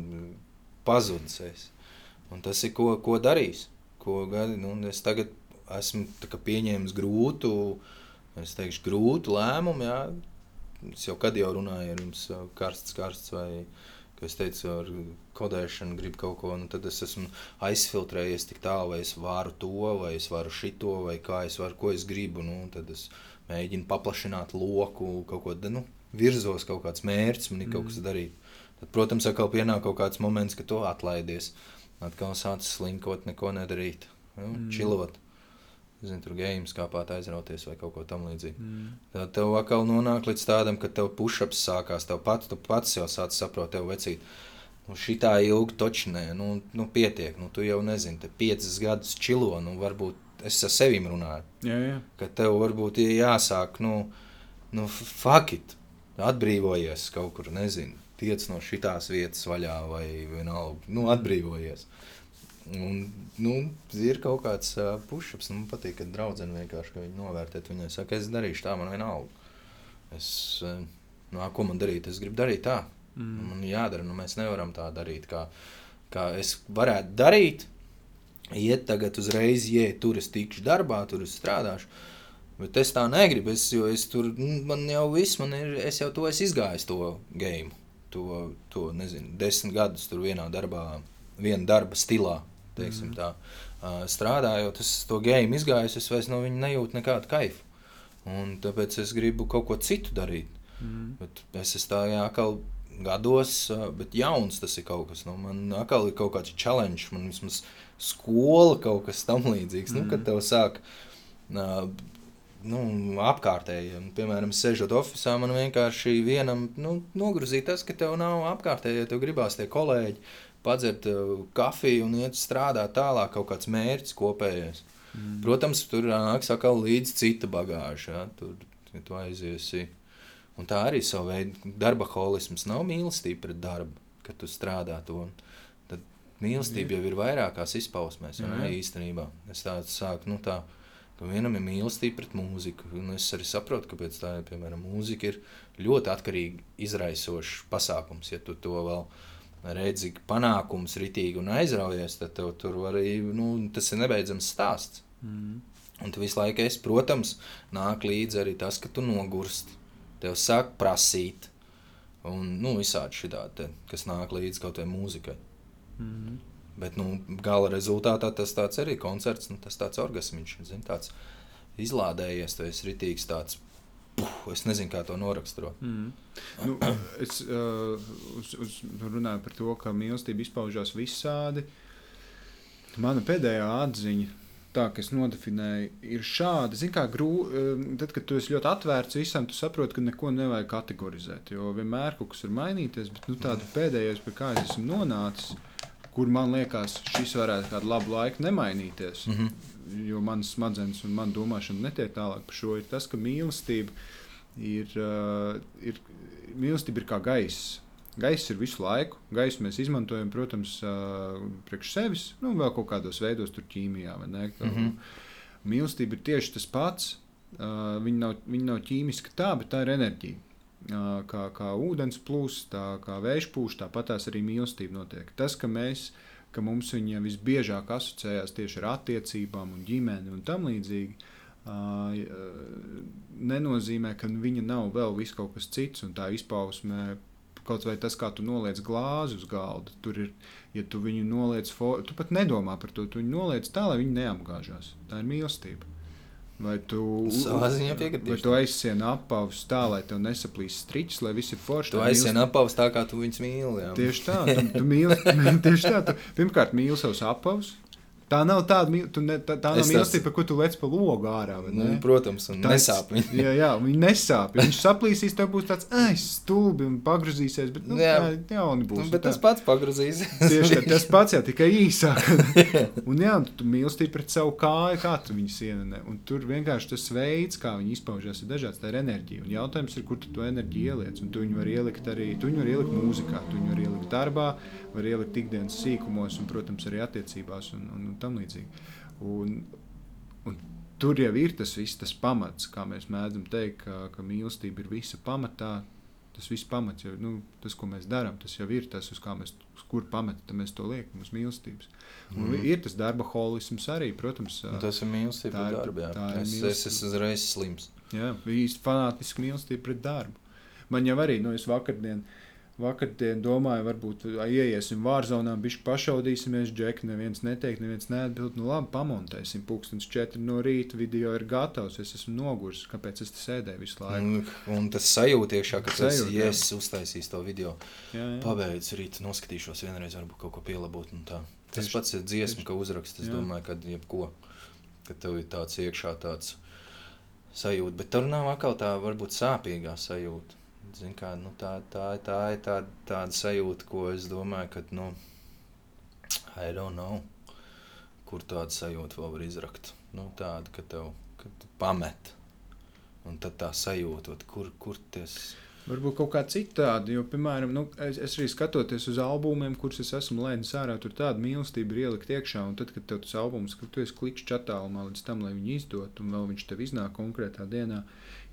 Speaker 2: pazudis. Es. Un tas ir ko, ko darīs. Ko gadi, nu, es tagad esmu pieņēmis grūtu, es teikšu, grūtu lēmumu. Jā. Es jau kad jau runāju ar jums, karsts, karsts vai karsts ka es teicu, ar kodēšanu gribu kaut ko, nu tad es esmu aizfiltrējies tik tālu, vai es varu to, vai es varu šito, vai kā es varu, ko es gribu. Nu, tad es mēģinu paplašināt loku, kaut ko nu, virzos, kaut kāds mērķis man ir mm. kaut kas darīt. Tad, protams, atkal pienāk kaut kāds moments, kad to atlaidies. Atkal sācis slinkot, neko nedarīt, nu, mm. čilot zinu, tur gēmas kāpāt, aizrauties vai kaut ko tamlīdzīgu. Mm. Tad tev atkal nonāk līdz tādam, ka tev pušaps sākās, tev pat, tu pats jau sāc saprot, tev vecīt. Nu, šitā ilgi toču nē, nu, nu pietiek, nu tu jau nezini, te piecas gadus čilo, nu varbūt es ar sevim runāju.
Speaker 1: Jā, jā.
Speaker 2: Ka tev varbūt jāsāk, nu, nu fuck it, atbrīvojies kaut kur, nezinu, tiec no šitās vietas vaļā vai vienalga, nu atbrīvojies. Mm. Un, nu, ir kaut kāds uh, pušups. Nu, man patīk, ka draudzene vienkārši viņu novērtē. Viņai saka, es darīšu tā, man vienalga. Es, uh, nu, ko man darīt? Es gribu darīt tā. Mm. Man jādara, nu, mēs nevaram tā darīt, kā, kā es varētu darīt. Iet tagad uzreiz, ja tur es tikšu darbā, tur es strādāšu. Bet es tā negribu, es, jo es tur, nu, man jau viss, man ir, es jau to esmu izgājis, to game. To, to nezinu, desmit gadus tur vienā darbā, viena darba stilā teiksim, mm. tā. Strādājot, es to game izgāju, es vairs no viņa nejūtu nekādu kaifu. Un tāpēc es gribu kaut ko citu darīt. Mm. Bet es esmu tā jākal gados, bet jauns tas ir kaut kas. Nu, man atkal ir kaut kāds challenge, man vismaz skola kaut kas tam līdzīgs. Mm. Nu, kad tev sāk uh, nu, apkārtējiem. Piemēram, sēžot oficiālā, man vienkārši vienam nu, nogrūzīt tas, ka tev nav apkārtējie, tev gribās tie kolēģi padzert uh, kafiju un iet strādāt tālāk, kaut kāds mērķis kopējais. Mm. Protams, tur nāks atkal līdzi cita bagāža. Ja? Tur ja tu aiziesi. Un tā arī savu veidu darba holisms nav mīlestība pret darbu, kad tu strādā to. Tad mīlestība jau ir vairākās izpausmēs, jau ne īstenībā. Es tādu sāku, nu tā, ka vienam ir mīlestība pret mūziku. Un es arī saprotu, kāpēc tā, piemēram, mūzika ir ļoti atkarīgi izraisošs pasākums, ja tu to vēl redzi panākums ritīgi un aizraujies, tad tev tur arī, nu, tas ir nebeidzams stāsts. Mm. Un tu visu laiku esi, protams, nāk līdzi arī tas, ka tu nogursti. Tev sāk prasīt, un nu, visādi šitādi, kas nāk līdzi kaut kādai mūzikai. Mm. Bet nu, gala rezultātā tas arī ir koncerts, nu, tas tāds orgasmiņš, zin, tāds izlādējies, tu esi ritīgs tāds. Puh, es nezinu, kā to noraksturot. Mm.
Speaker 1: Nu, es uh, uz, uz, runāju par to, ka mīlestība izpaužās visādi. Mana pēdējā atziņa tā, kas nodefinēja, ir šāda. Zini, kā grūti, tad, kad tu esi ļoti atvērts visam, tu saproti, ka neko nevajag kategorizēt. Jo vienmēr kaut kas var mainīties, bet nu, tāda pēdējais, pie kā es esmu nonācis, kur man liekas, šis varētu kādu labu laiku nemainīties. Mm -hmm. Jo manas smadzenes un mana domāšana netiek tālāk par šo, ir tas, ka mīlestība ir, uh, ir, mīlestība ir kā gaiss. Gaiss ir visu laiku. Gaisu mēs izmantojam, protams, priekš sevis, nu, vēl kaut kādos veidos, tur ķīmijā. Mm -hmm. Mīlestība ir tieši tas pats. Viņa nav, viņa nav ķīmiska tā, bet tā ir enerģija. Kā, kā ūdens plūst, tā kā vējš pūš, tāpat arī mīlestība notiek. Tas, ka mēs ka mums viņa visbiežāk asociējās tieši ar attiecībām, un ģimeni un tam līdzīgi, nenozīmē, ka viņa nav vēl kaut kas cits, un tā izpausme Kaut vai tas, kā tu noliec glāzi uz galda, tur ir, ja tu viņu noliec, tu pat nedomā par to, tu viņu noliec tā, lai viņi neapgāžās. Tā ir mīlestība. Vai tu, vai tu aizsien apavus tā, lai tev nesaplīs striķis, lai viss ir forši?
Speaker 2: Tu aizsien apavus tā, kā tu viņus mīli. Jā.
Speaker 1: Tieši tā, tu, tu mīli, tieši tā. Tu, pirmkārt, mīli savus apavus, Tā nav tāda ne, tā, tā nav mīlestība, par ko tu lec pa logu ārā.
Speaker 2: Nu, protams, un tā nesāp.
Speaker 1: jā, jā, viņi nesāp. Viņš saplīsīs, tev būs tāds stulbi un pagrūzīsies. Bet, nu, jā, jā būs,
Speaker 2: nu, bet tā. tas pats pagrūzīsies.
Speaker 1: Tieši tā, tas pats jau tikai īsāk. un jā, tu, tu mīlestība pret savu kāju, kā tu viņu sienē. Un tur vienkārši tas veids, kā viņi izpaužās, ir dažāds. Tā ir enerģija. Un jautājums ir, kur tu to enerģiju ieliec. Un tu viņu var ielikt arī, tu viņu var ielikt mūzikā, tu viņu var ielikt darbā, var ielikt ikdienas sīkumos un, protams, arī attiecībās. Un, un, un tam līdzīgi. Un, un tur jau ir tas viss, tas pamats, kā mēs mēdzam teikt, ka, ka mīlestība ir visa pamatā. Tas viss pamats, jau, nu, tas, ko mēs darām, tas jau ir tas, uz, mēs, uz kur pamata mēs to liekam, uz mīlestības. Un mm. Ir tas darba holisms arī, protams.
Speaker 2: Un tas ir mīlestība pret darbu. Jā. Tā ir es, mīlestība. es esmu uzreiz slims.
Speaker 1: Jā, īsti fanātiski mīlestība pret darbu. Man jau arī, nu, es vakardien uh, Vakardien domāju, varbūt ieiesim vārzonā, bišķi pašaudīsimies, džeki, neviens neteikt, neviens neatbild. Nu labi, pamontēsim, pūkstens četri no rīta, video ir gatavs, es esmu nogurs, kāpēc es te sēdēju visu laiku.
Speaker 2: Un, un tas sajūta iekšā, ka tas ir, ja es uztaisīšu to video, jā, jā. pabeidz rīt, noskatīšos vienreiz, varbūt kaut ko pielabot un tā. Tas tieši, pats ir dziesma, tieši. ka uzrakst, es jā. domāju, ka jebko, ka tev ir tāds iekšā tāds sajūta, bet tur nav atkal tā varbūt sāpīgā sajūta kā, nu, tā, tā, tā ir tā, tāda sajūta, ko es domāju, ka, nu, I don't know, kur tādu sajūtu vēl var izrakt. Nu, tāda, ka tev ka tu pamet. Un tad tā sajūta, kur, kur tas.
Speaker 1: Varbūt kaut kā citādi, jo, piemēram, nu, es, es arī skatoties uz albumiem, kurus es esmu lēnis ārā, tur tāda mīlestība ir ielikt iekšā. Un tad, kad tev tas albums, ka tu esi klikšķis attālumā līdz tam, lai viņu izdot, un vēl viņš tev iznāk konkrētā dienā,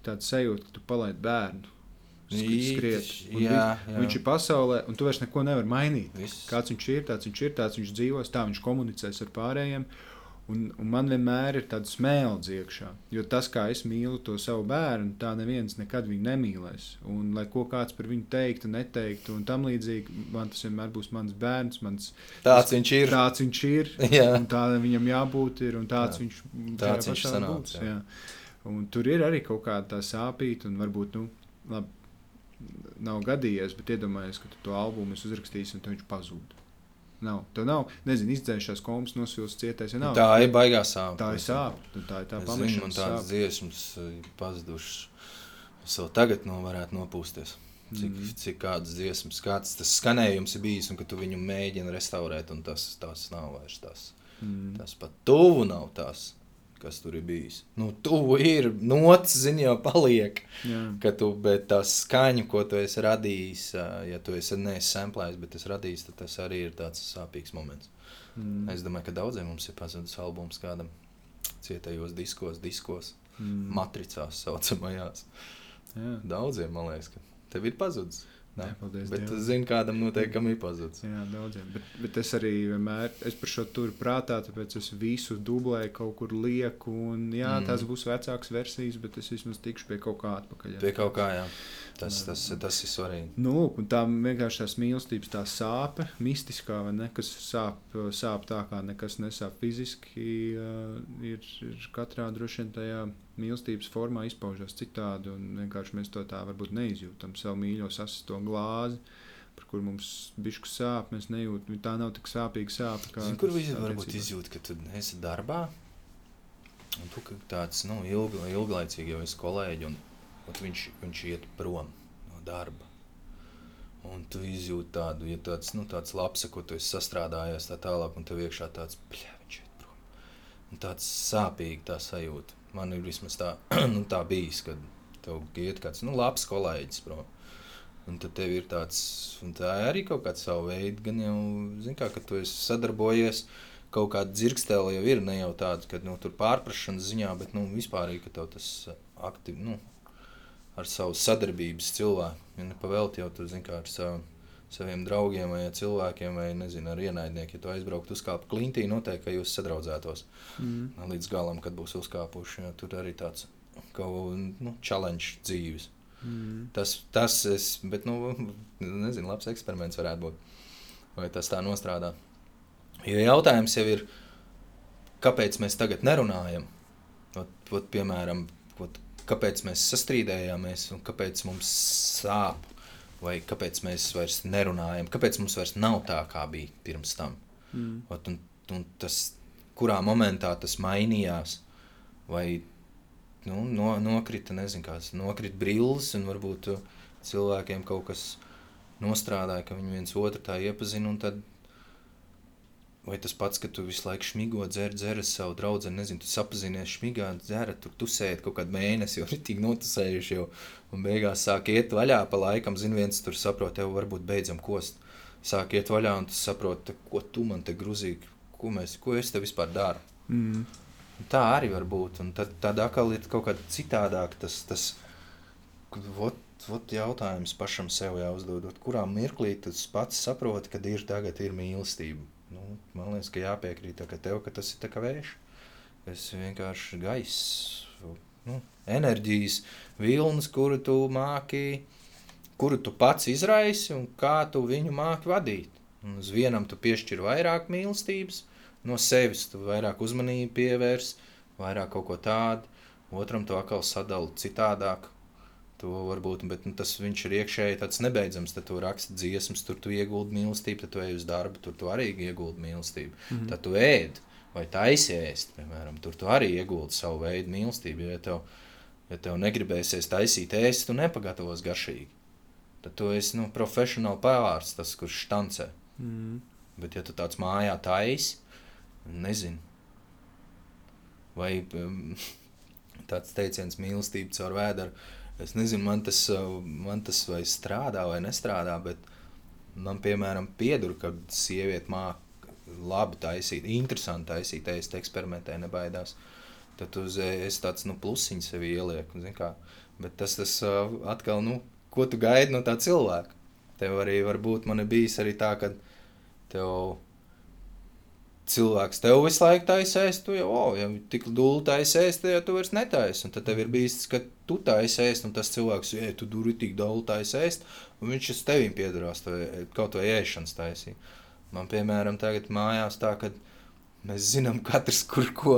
Speaker 1: tāda sajūta, ka tu palaidi bērnu skriet. Jā, jā. Viņš ir pasaulē, un tu vairs neko nevari mainīt. Viss. Kāds viņš ir, tāds viņš ir, tāds viņš dzīvos, tā viņš komunicēs ar pārējiem. Un, un man vienmēr ir tāds smēls iekšā. Jo tas, kā es mīlu to savu bērnu, tā neviens nekad viņu nemīlēs. Un, lai ko kāds par viņu teiktu, neteiktu, un tam līdzīgi, man tas vienmēr būs mans bērns. Mans,
Speaker 2: tāds tas, viņš ir.
Speaker 1: Tāds viņš ir. tā viņam jābūt, ir, un tāds jā. viņš,
Speaker 2: tāds viņš sanāc, būs. Jā.
Speaker 1: Jā. Un tur ir arī kaut kāda sāpīga, un varbūt, nu, labi nav gadījies, bet iedomājieties, ka tu to albumu uzrakstīsi un viņš pazūd. Nav. Tev nav, nezinu, izdzēšās komas, nosvilst cietais. Ja nav.
Speaker 2: Tā ir baigā sāp.
Speaker 1: tā ir sāp. Tā ir tā
Speaker 2: zinu, man tādas dziesmas eh, pazudušas. Es vēl tagad nu, varētu nopūsties. Cik, mm. cik kādas dziesmas, kāds tas skanējums ir bijis, un ka tu viņu mēģini restaurēt, un tas, tas nav vairs tas.
Speaker 1: Mm.
Speaker 2: Tas pat tuvu nav tas, kas tur ir bijis. Nu, tuvu ir, nots, zini, jau paliek.
Speaker 1: Jā.
Speaker 2: Ka tu, bet tā skaņa, ko tu esi radījis, ja tu esi neesi samplējis, bet esi radījis, tad tas arī ir tāds sāpīgs moments.
Speaker 1: Mm.
Speaker 2: Es domāju, ka daudziem mums ir pazudis albums kādam cietējos diskos, diskos,
Speaker 1: Mm.
Speaker 2: matricās saucamajās.
Speaker 1: Jā.
Speaker 2: Daudziem, man liekas, ka tev ir pazudis.
Speaker 1: Nē, paldies
Speaker 2: Bet es zinu, kādam noteikti ir pazudis.
Speaker 1: Jā, daudziem. Bet, bet es arī vienmēr es par šo turu prātā, tāpēc es visu dublēju, kaut kur lieku. Un, jā,
Speaker 2: Mm.
Speaker 1: tās būs vecākas versijas, bet es vismaz tikšu pie kaut kā atpakaļ. Jā.
Speaker 2: Pie kaut kā, jā. Tas, tas, tas ir svarīgi.
Speaker 1: Nu, lūk, tā vienkārši tās mīlestības, tā sāpe, mistiskā, vai ne, kas sāp, sāp tā, kā nekas nesāp fiziski, ir, ir katrā droši vien tajā mīlestības formā izpaužās citādi, un vienkārši mēs to tā varbūt neizjūtam. Savu mīļo sasisto glāzi, par kur mums bišku sāp, mēs nejūtam, tā nav tik sāpīga sāpe. kā
Speaker 2: Zini, kur visi varbūt izjūt, ka tu esi darbā, un tu tāds nu, ilg, ilglaicīgi jau esi kolēģi, un, un viņš, viņš iet prom no darba. Un tu izjūti tādu, ja tāds, nu, tāds labs, ko tu esi sastrādājies tā tālāk, un tev iekšā tāds, bļā, viņš iet prom. Un tāds sāpīgi tā sajūta. Man ir vismaz tā, nu, tā bijis, kad tev iet kāds, nu, labs kolēģis prom. Un tad tev ir tāds, un tā arī kaut kāda sava veida, gan jau, zin kā, ka tu esi sadarbojies, kaut kāda dzirkstēla jau ir, ne jau tāda, ka, nu, tur pārprašanas ziņā, bet, nu, vispār arī, tas aktīvi, nu, ar savu sadarbības cilvēku, ja nepavēlti jau tu, zin kā, ar savu, saviem draugiem vai cilvēkiem, vai, nezinu, ar ienaidnieku, ja tu aizbrauktu uzkāpt klintī, noteikti, ka jūs sadraudzētos
Speaker 1: Mm.
Speaker 2: līdz galam, kad būs uzkāpuši, jo tur arī tāds, kaut, nu, challenge dzīves.
Speaker 1: Mm.
Speaker 2: Tas, tas es, bet, nu, nezinu, labs eksperiments varētu būt. Vai tas tā nostrādā? Jo jautājums jau ir, kāpēc mēs tagad nerunājam? Ot, ot, piemēram, ot, kāpēc mēs sastrīdējāmies un kāpēc mums sāp? Vai kāpēc mēs vairs nerunājam? Kāpēc mums vairs nav tā, kā bija pirms tam?
Speaker 1: Mm.
Speaker 2: Ot, un, un tas, kurā momentā tas mainījās, vai nu, no, nokrita, nezinu, kāds nokrita brilles, un varbūt cilvēkiem kaut kas nostrādāja, ka viņi viens otru tā iepazina, un tad Vai tas pats, ka tu visu laiku šmigo, dzer, dzer savu draugu, nezinu, tu sapazinies, šmigā, dzer, tur tusēt kaut kādu mēnesi, jau ir tik notusējuši, jau, un beigās sāk iet vaļā pa laikam, zinu, viens tur saprot, tev varbūt beidzam kost. Sāk iet vaļā, un tu saproti, ko tu man te grūzīgi, ko, mēs, ko es te vispār daru.
Speaker 1: Mm.
Speaker 2: Tā arī var būt. Un tad, tad atkal ir kaut kāda citādāk. Tas, tas vot, vot jautājums pašam sev jāuzdod, kurā mirklī tu pats saproti, kad ir tagad ir mīlestība. Nu, man liekas, ka jāpiekrīt ka tev ka tas ir kā vējš. Tas ir vienkārši gaiss, nu, enerģijas vilnis, kuru tu māki, kuru tu pats izraisi un kā tu viņu māki vadīt. Un uz vienam tu piešķir vairāk mīlestības, no sevis tu vairāk uzmanību pievērs, vairāk kaut ko tādu, otram tu atkal sadali citādāk. To varbūt, bet nu, tas viņš ir iekšēji tāds nebeidzams. Tad tu raksti dziesmas, tur tu ieguldi mīlestību, tad tu ej uz darbu, tur tu arī ieguldi mīlestību. Mm. -hmm. Tad tu ēd vai taisies, piemēram, tur tu arī ieguldi savu veidu mīlestību. Ja tev, ja tev negribēsies taisīt ēst, tu nepagatavos garšīgi. Tad tu esi nu, profesionāli pavārs, tas, kurš štancē.
Speaker 1: Mm.
Speaker 2: Bet, ja tu tāds mājā taisi, nezinu, vai um, tāds teiciens mīlestība caur vēdru, es nezinu, man tas, uh, man tas vai strādā vai nestrādā, bet man, piemēram, piedur, ka sieviete māca labi taisīt, interesanti taisīt, ēst, eksperimentē, nebaidās. Tad uz- es tāds nu, plusiņš sev ielieku. Bet tas, tas uh, atkal, nu, ko tu gaidi no tā cilvēka? Tev arī var būt, man ir bijis arī tā, ka tev cilvēks tev visu laiku taisīs, tu jau, oh, ja tik dūli taisīs, tad jau tu vairs netaisi. Un tad tev ir bijis, ka tu taisīs, un tas cilvēks, ja tu dūri tik dūli taisīs, un viņš uz tevīm piedarās, tev kaut vai ēšanas taisīt. Man, piemēram, tagad mājās tā, ka mēs zinām katrs, kur ko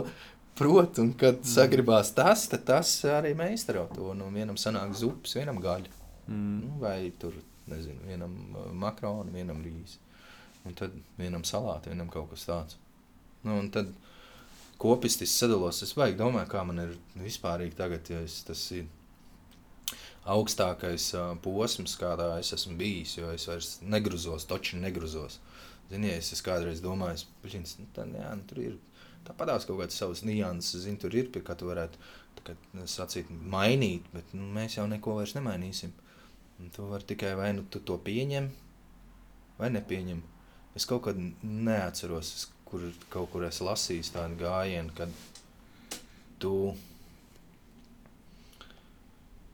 Speaker 2: prot, un kad sagribās tas, tad tas arī meistaro to. Nu, vienam sanāk zupas, vienam gaļa.
Speaker 1: Mm.
Speaker 2: Nu, vai tur, nezinu, vienam uh, makronu, vienam rīsu. Un tad vienam salāti, vienam kaut kas tāds. Nu, un tad kopistis sadalos. Es vajag domāju, kā man ir vispārīgi tagad, ja es, tas ir augstākais uh, posms, kādā es esmu bijis, jo es vairs negruzos, toči negruzos. Zini, ja es kādreiz domājis, pažins, nu, tā, jā, nu, tur ir tāpatās kaut kādas savas nianses, zini, tur ir, pie kā tu varētu, kā sacīt, mainīt, bet nu, mēs jau neko vairs nemainīsim. Un tu vari tikai vai nu tu to pieņem, vai nepieņem. Es kaut kad neatceros, es kur kaut kur esmu lasījis tādu gājienu, kad tu,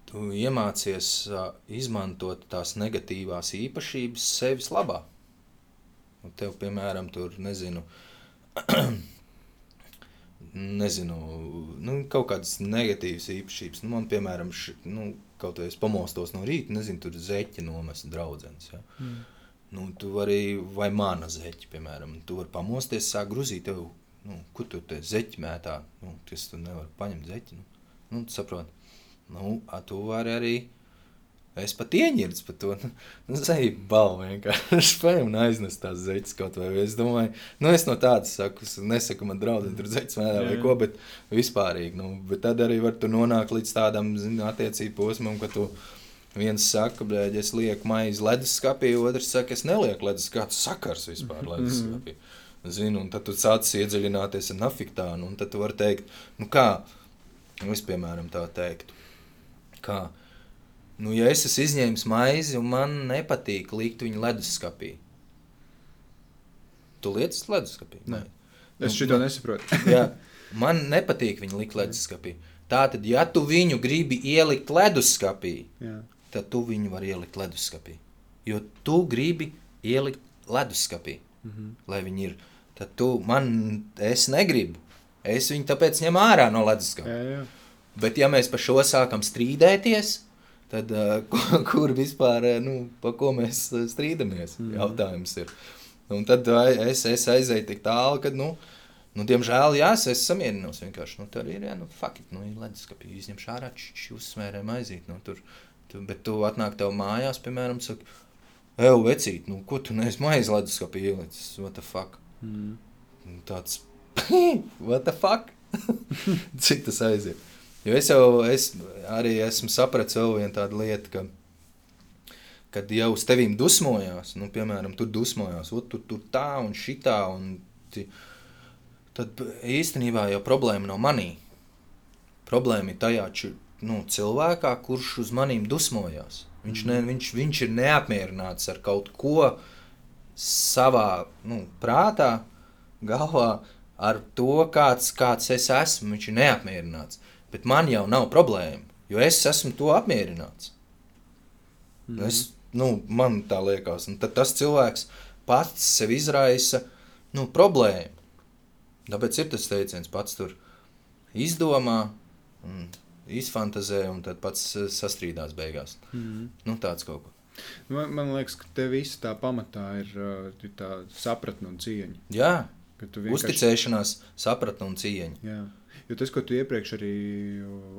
Speaker 2: tu iemācies uh, izmantot tās negatīvās īpašības sevis labā. Un tev, piemēram, tur nezinu, nezinu, nu, kaut kādas negatīvas īpašības. Nu, man, piemēram, š, nu, kaut kā es pamostos no rīta, nezinu, tur zeķi nomest draudzenes. Ja? Mm. Nu, tu vari, vai mana zeķi, piemēram, tu vari pamosties, sāk gruzīt tev, nu, kur tu te zeķi mētā, nu, tas tu nevar paņemt zeķi, nu, nu tu saproti. Nu, a, tu vari arī, es pat ieņirds par to, nu, zeķi balvu vienkārši paņem un aiznest tās zeķis kaut vai, es domāju, nu, es no tādas saku, nesaku man draudzi, tur zeķis mētā vai ko, bet vispārīgi, nu, bet tad arī var tu nonākt līdz tādam, zinu, attiecību posmam, ka tu, Viens saka, ka es lieku maizi leduskapī, otrs saka, es nelieku leduskapī. Kāds sakars vispār leduskapī? Zinu, un tad tu sāc iedziļināties ar nafiktānu, un tad tu vari teikt, nu kā, nu es piemēram tā teiktu, kā, nu ja es esmu izņēmis maizi un man nepatīk likt viņu leduskapī, tu lietas leduskapī?
Speaker 1: Nē. Es šito nu, nesaprotu.
Speaker 2: jā, man nepatīk viņu likt leduskapī. Tātad, ja tu viņu gribi ielikt leduskapī, jā tad tu viņu vari ielikt leduskapī. Jo tu gribi ielikt leduskapī, mm -hmm. lai viņi ir. Tad tu man, es negribu. Es viņu tāpēc ņemu ārā no leduskapa. Jā, jā. Bet, ja mēs par šo sākam strīdēties, tad uh, kur vispār, nu, pa ko mēs strīdamies? Mm -hmm. Jautājums ir. Un tad es, es aizēju tik tālu, ka, nu, nu diemžēl, jā, es samierinos vienkārši. Nu, tur ir, jā, nu, fakti, nu, ir leduskapī, izņemšu ārā, šī uzsmērē maizīt, nu, tur, Tu, bet tu atnāk tev mājās, piemēram, saka, ej, vecīt, nu, ko tu neesi maizi leduskapī ielicis? What the fuck? Mm. Tāds, what the fuck? Cik tas aiziet? Jo es jau es arī esmu sapratis vēl vienu tādu lietu, ka, kad jau uz tevīm dusmojās, nu, piemēram, tur dusmojās, ot, tur, tur tā un šitā, un ti, tad īstenībā jau problēma nav manī. Problēma ir tajā, nu, cilvēkā, kurš uz maniem dusmojās. Viņš, ne, viņš, viņš ir neapmierināts ar kaut ko savā nu, prātā, galvā, ar to, kāds, kāds es esmu. Viņš ir neapmierināts. Bet man jau nav problēma, jo es esmu to apmierināts. Mm. Es, nu, man tā liekas. Un tad tas cilvēks pats sev izraisa nu, problēmu. Tāpēc ir tas teiciens, pats tur izdomā. Un izfantazē un tad pats eh, sastrīdās beigās. Mm. Nu, tāds kaut ko.
Speaker 1: Man, man liekas, ka te viss tā pamatā ir, uh, ir tā sapratne un cieņa.
Speaker 2: Jā, vienkārši... uzticēšanās, sapratne un cieņa.
Speaker 1: Jā. Jo tas, ko tu iepriekš arī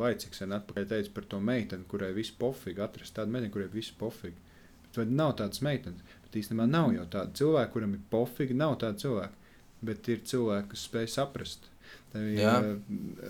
Speaker 1: vaicīgi sen atpakaļ teici par to meiteni, kurai viss pofīgi, atrast tādu meiteni, kurai viss pofīgi. Bet vai nav tādas meitenes? Bet īstenībā nav jau tāda cilvēka, kuram ir pofīgi, nav tāda cilvēka. Bet ir cilvēki, kas spēj saprast Ja,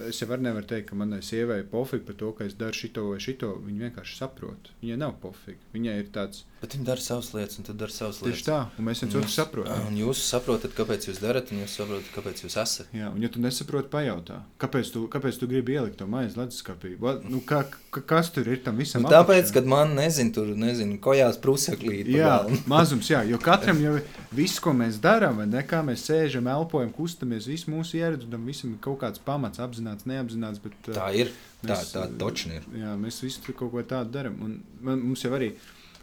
Speaker 1: es jau nevaru teikt, ka manai sievai ir pofīgi par to, ka es daru šito vai šito. Viņa vienkārši saprot. Viņai nav pofīgi. Viņai ir tāds.
Speaker 2: Bet viņi dara savas lietas, un tu dari savas lietas.
Speaker 1: Tieši tā, un mēs viens otru saprotam.
Speaker 2: Un jūs saprotat, kāpēc jūs darat, un jūs saprotat, kāpēc jūs esat.
Speaker 1: Jā, un ja tu nesaproti, pajautā, kāpēc tu, kāpēc tu gribi ielikt to maizi leduskapī? Nu, kā, ka, kas tur ir tam visam?
Speaker 2: Nu, tāpēc, kad man nezinu, tur nezinu, kojās prusaklīt.
Speaker 1: Jā, mazums, jā, jo katram jau viss, ko mēs darām, vai ne, kā mēs sēžam, elpojam, kustamies, viss mūsu ieredz, un tam visam ir kaut kāds pamats, apzināts, neapzināts. Bet,
Speaker 2: tā ir. Mēs, tā tā točni ir.
Speaker 1: Jā, mēs visi kaut ko tādu darām. Un man, mums jau arī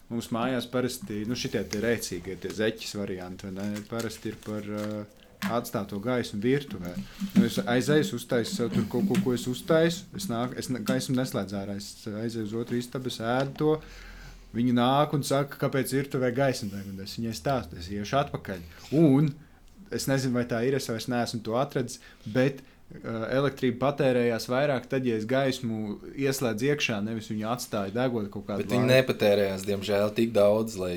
Speaker 1: mums mājās parasti nu, šitie tie rēcīgie, tie zeķis varianti, ne, parasti ir par uh, atstāto gaisu virtuvē. Nu, es aizēju, uztaisu sev tur kaut ko, ko es uztaisu. Es, nāk, es gaismu neslēdzu ārā, es aizēju uz otru istabu, es ēdu to. Viņi nāk un saka, kāpēc ir tur gaisma tagad. Es viņai stāstu, es iešu atpakaļ. Un es nezinu, vai tā ir, es vairs neesmu to atradis, bet elektrība patērējās vairāk, tad, ja es gaismu ieslēdzu iekšā, nevis viņu atstāju degot kaut kādā
Speaker 2: veidā. Viņi nepatērējās, diemžēl, tik daudz, lai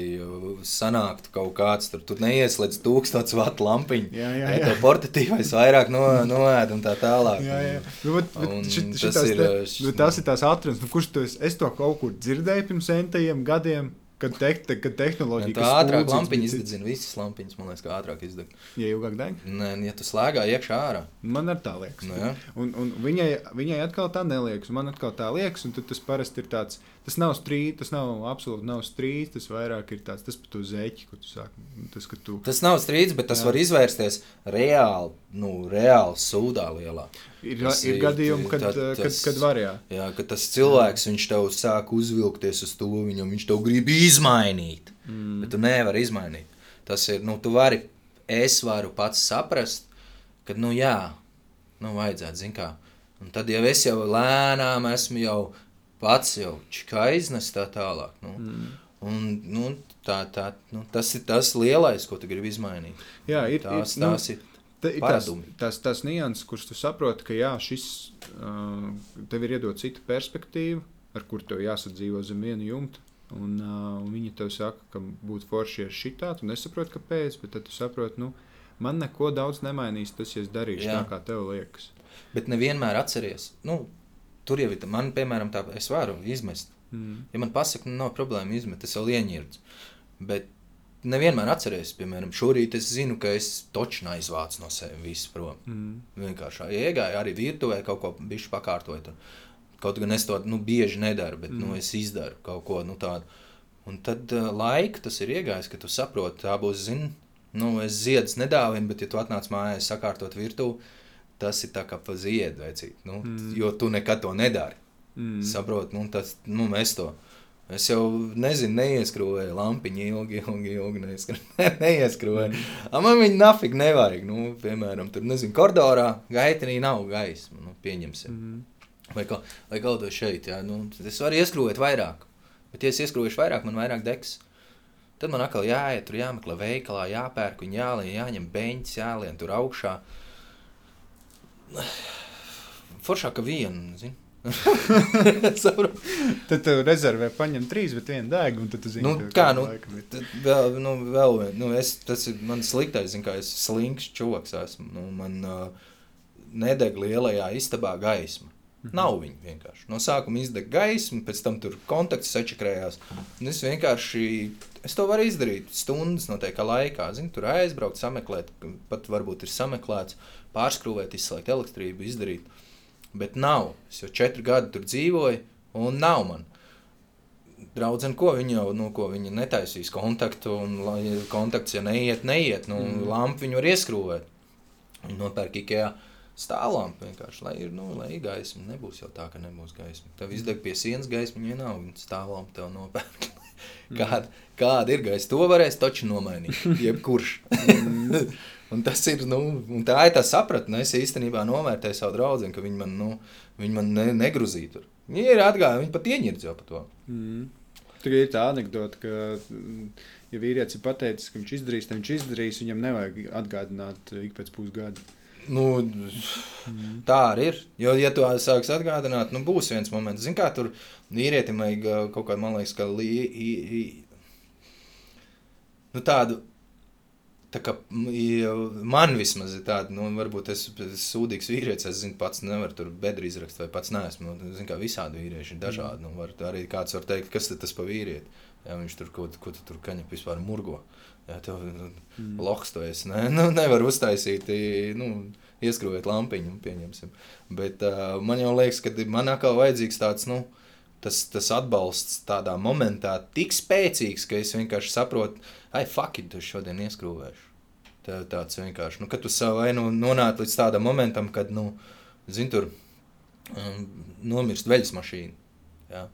Speaker 2: sanāktu kaut kāds tur. Tur neieslēdz tūkstotis vatu lampiņu. Jā, jā, jā. Ja portatīvais vairāk no, noēd un tā tālāk. Jā, jā.
Speaker 1: Nu, bet, bet šit, tas, ir, te, nu, tas ir tās atrunas, nu, kurš to es, es to kaut kur dzirdēju pirms centajiem gadiem. Kad, te, te, kad tehnoloģija
Speaker 2: tā ātrāk lampiņa izdedzina, visas lampiņas, man liekas, kā ātrāk izdeg.
Speaker 1: Ja ilgāk deg?
Speaker 2: Nē, ja tu slēgā iekšā ārā.
Speaker 1: Man ar tā liekas. Nu, un, un viņai, viņai atkal tā neliekas, man atkal tā liekas, un tas parasti ir tāds, tas nav strīds, tas nav absolūti nav strīds, tas vairāk ir tāds, tas pat uz zeķi, ko tu sāki. Tas, tu...
Speaker 2: tas nav strīds, bet tas jā. var izvērsties reāli, nu, reāli sūdā lielā.
Speaker 1: Ir, tas ir, ir gadījumi, kad, tad, tas, kad, kad var jā.
Speaker 2: Jā, kad tas cilvēks, viņš tev sāk uzvilkties uz to, viņam, viņš tev grib izmainīt, mm. bet tu nevari izmainīt. Tas ir, nu, tu vari, es varu pats saprast, ka, nu, jā, nu, vajadzētu, zin kā, un tad jau es jau lēnām esmu jau pats jau čikā iznes tā tālāk, nu. Mm. Un, nu, tā, tā, nu, tas ir tas lielais, ko tu gribi izmainīt.
Speaker 1: Jā, ir,
Speaker 2: tās,
Speaker 1: ir,
Speaker 2: tās
Speaker 1: nu,
Speaker 2: ir
Speaker 1: Tas, tas, tas nianses, kurus tu saproti, ka jā, šis uh, tev ir iedod cita perspektīva, ar kur tev jāsadzīvo zem viena jumta. Un, uh, un viņi tev saka, ka būtu forši ar šitā, tu nesaproti, kāpēc, bet tad tu saproti, nu, man neko daudz nemainīs tas, ja es darīšu jā. tā, kā tev liekas.
Speaker 2: Bet nevienmēr atceries. Nu, tur jau ir, man, piemēram, tā, es varu izmest. Mm. Ja man pasaka, nu, nav problēma izmet, es vēl ieņirdu. Bet nevienmēr atceries, piemēram, šorīt es zinu, ka es toču aizvācu no sevis visu prom. Mm. Vienkārši iegāju arī virtuvē, kaut ko bišķi pakārtoju. Kaut gan es to nu, bieži nedaru, bet nu, mm. nu, es izdaru kaut ko nu, tādu. Un tad uh, laika tas ir iegājis, ka tu saproti, tā būs, zini, nu, es ziedus nedāvinu, bet, ja tu atnāc mājās sakārtot virtuvi, tas ir tā kā pa ziedu veicīt, nu, mm. jo tu nekad to nedari. Mm. Saprot, nu, tas, nu, mēs to Es jau nezinu, neieskrūvēju lampiņu ilgi, ilgi, ilgi neieskrūvēju. Mm. Man viņa nafig nevajag. Nu, piemēram, tur, nezinu, koridorā gaitenī nav gaisma. Nu, pieņemsim. Mm. Vai, kā, vai kaut ko šeit, jā. Nu, es varu ieskrūvēt vairāk. Bet, ja es ieskrūvēšu vairāk, man vairāk degs. Tad man atkal jāiet, tur jāmeklē veikalā, jāpērk, viņa jālien, jāņem beņķis, jālien tur augšā. Foršāk, ka vienu, zini.
Speaker 1: tad tu rezervē paņem trīs, bet vienu dēgu, un tad tu zini,
Speaker 2: nu, kā, nu, vēl, nu, vēl, nu, es, tas ir man sliktais, zin, kā es slinks čoks esmu, nu, man uh, nedeg lielajā istabā gaisma. Mm -hmm. Nav viņa vienkārši. No sākuma izdeg gaismu, pēc tam tur kontakts sačakrējās. Un es vienkārši, es to varu izdarīt stundas noteikā laikā. Zini, tur aizbraukt, sameklēt, pat varbūt ir sameklēts, pārskrūvēt, izslēgt elektrību, izdarīt. Bet nav. Es jau četri gadi tur dzīvoju, un nav man. Draudzene, ko viņa jau nu, ko viņa netaisīs kontaktu, un kontakts, ja neiet, neiet, nu, mm. lampu viņu var ieskrūvēt. Viņa nopērk Ikea stāvlampu vienkārši, lai ir, nu, lai ir gaisma. Nebūs jau tā, ka nebūs gaisma. Tev izdeg pie sienas gaisma, ja nav, viņa stāvlampu tev nopērk. kāda, kāda ir gaisa, to varēs taču nomainīt, jebkurš. Mm. Un tas ir, nu, tā ir tā sapratne. Es īstenībā novērtēju savu draugu, ka viņi man, nu, viņi man ne, negruzīja tur. Viņi ir atgājuši, viņi pat ieņird jau par to.
Speaker 1: Mm. Tur ir tā anekdote, ka, ja vīrietis ir pateicis, ka viņš izdarīs, tad viņš izdarīs, viņam nevajag atgādināt ik pēc pusgada.
Speaker 2: Nu, mm. Tā arī ir. Jo, ja tu sāksi atgādināt, nu, būs viens moments, Zini, kā tur vīrietim vajag kaut kādu, man liekas, ka li, i, i, nu, tādu Tā kā man vismaz ir tāda, nu, varbūt es esmu sūdīgs vīrietis, es zinu, pats nevaru tur bedri izrakst, vai pats neesmu. Nu, zinu, kā visādi vīrieši ir dažādi. Nu, var, arī kāds var teikt, kas tas pa vīrieti. Jā, viņš tur ko, ko tu tur kaņep vispār murgo. Jā, tev nu, mm. loks to es ne, nu, nevaru uztaisīt, nu, ieskrūvēt lampiņu, pieņemsim. Bet uh, man jau liekas, ka man atkal vajadzīgs tāds, nu, tas, tas atbalsts tādā momentā tik spēcīgs, ka es vienkārši saprotu, ai, fuck, it, tu šodien ieskrūvēšu. Tā, tāds vienkārši, nu, kad tu savai nu, nonāc līdz tādam momentam, kad, nu, zini, tur um, nomirst veļas mašīna. Ja?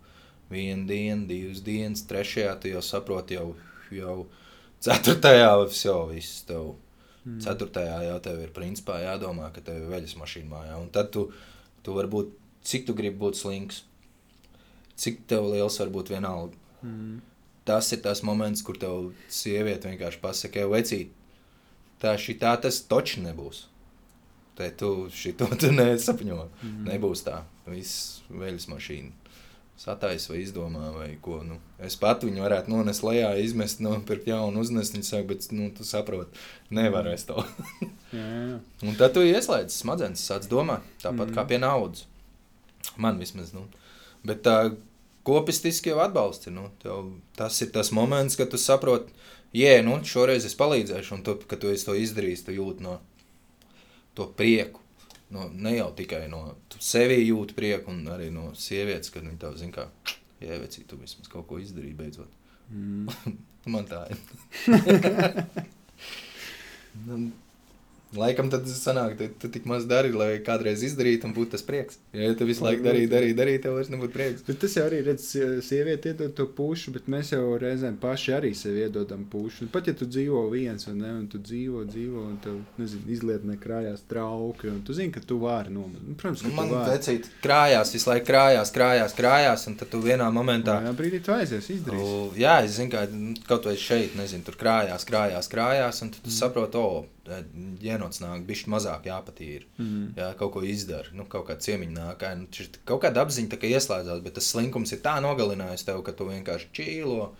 Speaker 2: Vienu dienu, divas dienas, trešajā tu jau saproti, jau, jau ceturtajā jau viss tev. Mm. Ceturtajā jau tev ir principā jādomā, ka tev ir veļas mašīna mājā. Un tad tu, tu vari būt, cik tu gribi būt slinks, cik tev liels var būt vienalga. Mm tas ir tas moments, kur tev sieviete vienkārši pasakā, vecīt, tā šī tā tas točs nebūs. Te tu šito tu nesapņo.
Speaker 1: Mhm.
Speaker 2: Nebūs tā. Viss veļas mašīna. Sataisa vai izdomā, vai ko. Nu, es pat viņu varētu nonest lejā, izmest, nopirkt jaunu uznesti, saka, bet, nu, tu saproti, nevar es to.
Speaker 1: Jā, jā.
Speaker 2: Un tad tu ieslēdz smadzenes, sāc domāt, tāpat mm. kā pie naudas. Man vismaz, nu. Bet tā kopistiski jau atbalsts ir, nu, tev, tas ir tas moments, kad tu saproti, jē, nu, šoreiz es palīdzēšu, un tu, kad tu to izdarījis, tu jūti no to prieku. No, ne jau tikai no tu sevi jūti prieku, un arī no sievietes, kad viņi tev zina, kā, jē, vecī, tu vismaz kaut ko izdarīji beidzot.
Speaker 1: Mm.
Speaker 2: Man tā ir. Laikam tad sanāk, ka tu tik maz dari, lai kādreiz izdarītu un būtu tas prieks. Ja tu visu laiku darīji, darīji, darīji, tev vairs nebūtu prieks.
Speaker 1: Bet tas jau arī redz, sieviete iedod to pušu, bet mēs jau reizēm paši arī sev iedodam pušu. Un Pat ja tu dzīvo viens, vai ne, un tu dzīvo, dzīvo, un tev, nezinu, izlietnē krājās trauki, un tu zini, ka tu vari nomainīt. Nu, Protams, ka
Speaker 2: Man
Speaker 1: tu
Speaker 2: vecīt krājās, visu laiku krājās, krājās, krājās, un tad tu vienā momentā.
Speaker 1: Jā, brīdī tu aizies, izdarīsi.
Speaker 2: Jā, es zinu, ka nu, kaut vai šeit, nezinu, tur krājās, krājās, krājās, un tad tu saproti, o, ģenots nāk, bišķi mazāk jāpatīra.
Speaker 1: Mm.
Speaker 2: Jā, kaut ko izdara, nu, kaut kāda ciemiņa nāk, ā, nu, kaut kāda apziņa tā kā ieslēdzās, bet tas slinkums ir tā nogalinājis tev, ka tu vienkārši čīlo,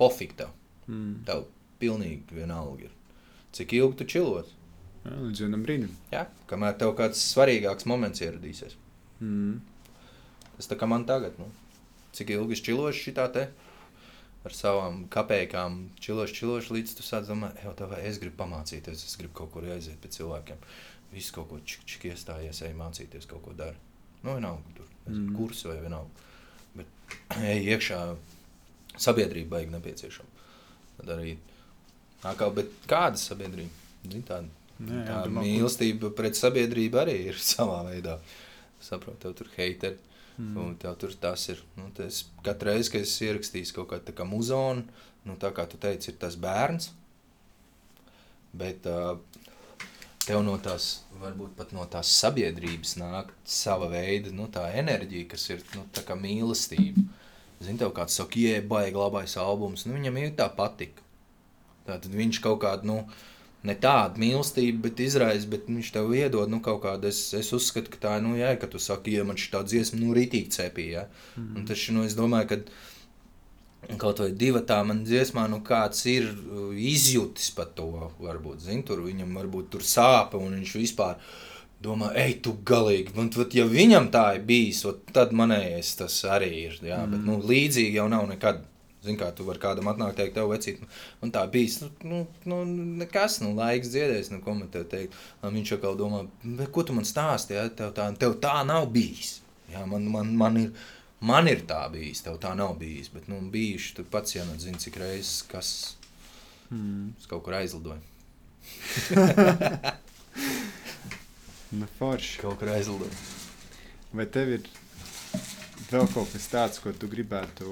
Speaker 2: pofik tev.
Speaker 1: Mm.
Speaker 2: Tev pilnīgi vienalga ir. Cik ilgi tu čilos?
Speaker 1: Jā, līdz vienam brīdim.
Speaker 2: Jā, kamēr tev kāds svarīgāks moments ieradīsies.
Speaker 1: Mm.
Speaker 2: Tas tā kā man tagad, nu, cik ilgi es čilošu šitā te ar savām kapējām, čilošu, čilošu, līdz tu sāc domāt, ej, tā vai es gribu pamācīties, es gribu kaut kur aiziet pie cilvēkiem. Viss kaut ko čik, čik iestājies, ej mācīties, kaut ko dara. Nu, vienalga, tur,
Speaker 1: Mm.
Speaker 2: kursu vai vienalga. Bet ej iekšā sabiedrība baigi nepieciešama. Tad arī, kā, bet kāda sabiedrība? Zini, tāda
Speaker 1: Jā,
Speaker 2: tā
Speaker 1: domā,
Speaker 2: mīlestība pret sabiedrību arī ir savā veidā. Saprotu, tev tur heiteri.
Speaker 1: Mm.
Speaker 2: Tev tur tas ir. Nu, tas, katru reizi, kad es ierakstīju kaut kādu kā muzonu, nu, tā kā tu teici, ir tas bērns. Bet uh, tev no tās, varbūt pat no tās sabiedrības nāk sava veida nu, enerģija, kas ir nu, mīlestība. Zini, tev kāds saka, jē, baigi labais albums, nu, viņam ir tā patika. Tātad viņš kaut kādu, nu, ne tādu mīlestību, bet izraisa, bet viņš tev iedod nu, kaut kādu. Es, es uzskatu, ka tā ir, nu, jā, ka tu saki, ja man šī tā dziesma, nu, rītīgi cepīja. Ja? Mm. Un tas, nu, es domāju, ka kaut vai divi tā man dziesmā, nu, kāds ir uh, izjūtis par to, varbūt, zin, tur viņam varbūt tur sāpe, un viņš vispār domā, ej, tu galīgi, un vat, ja viņam tā ir bijis, vat, tad manējais tas arī ir, jā, mm. bet, nu, līdzīgi jau nav nekad. Zini, kā tu vari kādam atnākt, teikt, tev vecīt, nu, un tā bijis, nu, nu, nu nekas, nu, laiks dziedēs, nu, ko man tev teikt. Viņš atkal domā, bet ko tu man stāsti, ja? tev tā, tev tā nav bijis. Jā, man, man, man ir, man ir tā bijis, tev tā nav bijis, bet, nu, bijuši, tu pats jau nezini, cik reizes, kas
Speaker 1: Mm.
Speaker 2: kaut kur aizlidoju.
Speaker 1: Nu, forši.
Speaker 2: Kaut kur aizlidoju.
Speaker 1: Vai tev ir vēl kaut kas tāds, ko tu gribētu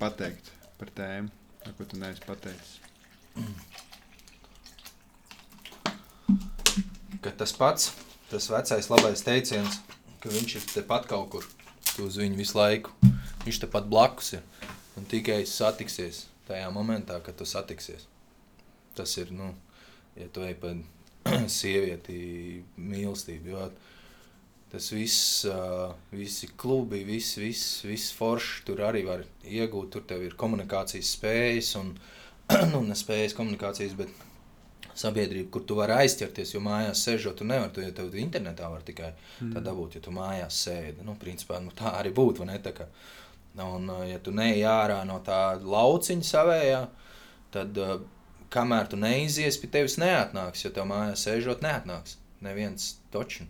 Speaker 1: pateikt par tēmu, ar ko tu neesi pateicis?
Speaker 2: Ka tas pats, tas vecais labais teiciens, ka viņš ir tepat kaut kur, tu uz viņu visu laiku, viņš tepat blakus ir, un tikai satiksies tajā momentā, kad tu satiksies. Tas ir, nu, ja tu ej pa sievieti mīlestību, jo tas viss, visi klubi, viss, viss, viss forši tur arī var iegūt, tur tev ir komunikācijas spējas un, nu, ne spējas komunikācijas, bet sabiedrība, kur tu vari aizķerties, jo mājās sēžot, tu nevari, tu, ja tev internetā var tikai mm. tā dabūt, ja tu mājās sēdi. Nu, principā, nu, tā arī būtu, vai ne? Tā kā, un, ja tu neej ārā no tā lauciņa savējā, tad, kamēr tu neizies, pie tevis neatnāks, jo tev mājās sēžot neatnāks. Neviens točin.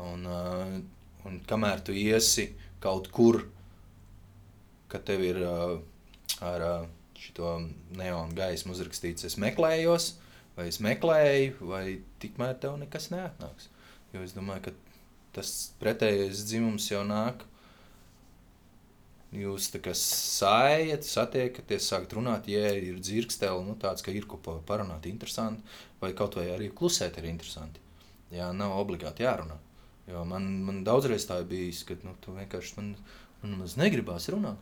Speaker 2: Un, uh, un kamēr tu iesi kaut kur, kad tev ir uh, ar uh, šo neonu gaismu uzrakstīts, es meklējos, vai es meklēju, vai tikmēr tev nekas neatnāks. Jo es domāju, ka tas pretējais dzimums jau nāk. Jūs tā kā sājat, satiekaties, sākat runāt, ja ir dzirkstēli, nu tāds, ka ir ko pa- parunāt interesanti, vai kaut vai arī klusēt ir interesanti. Jā, nav obligāti jārunā. Jo man, man daudzreiz tā ir bijis, ka nu, tu vienkārši man, man maz negribās runāt.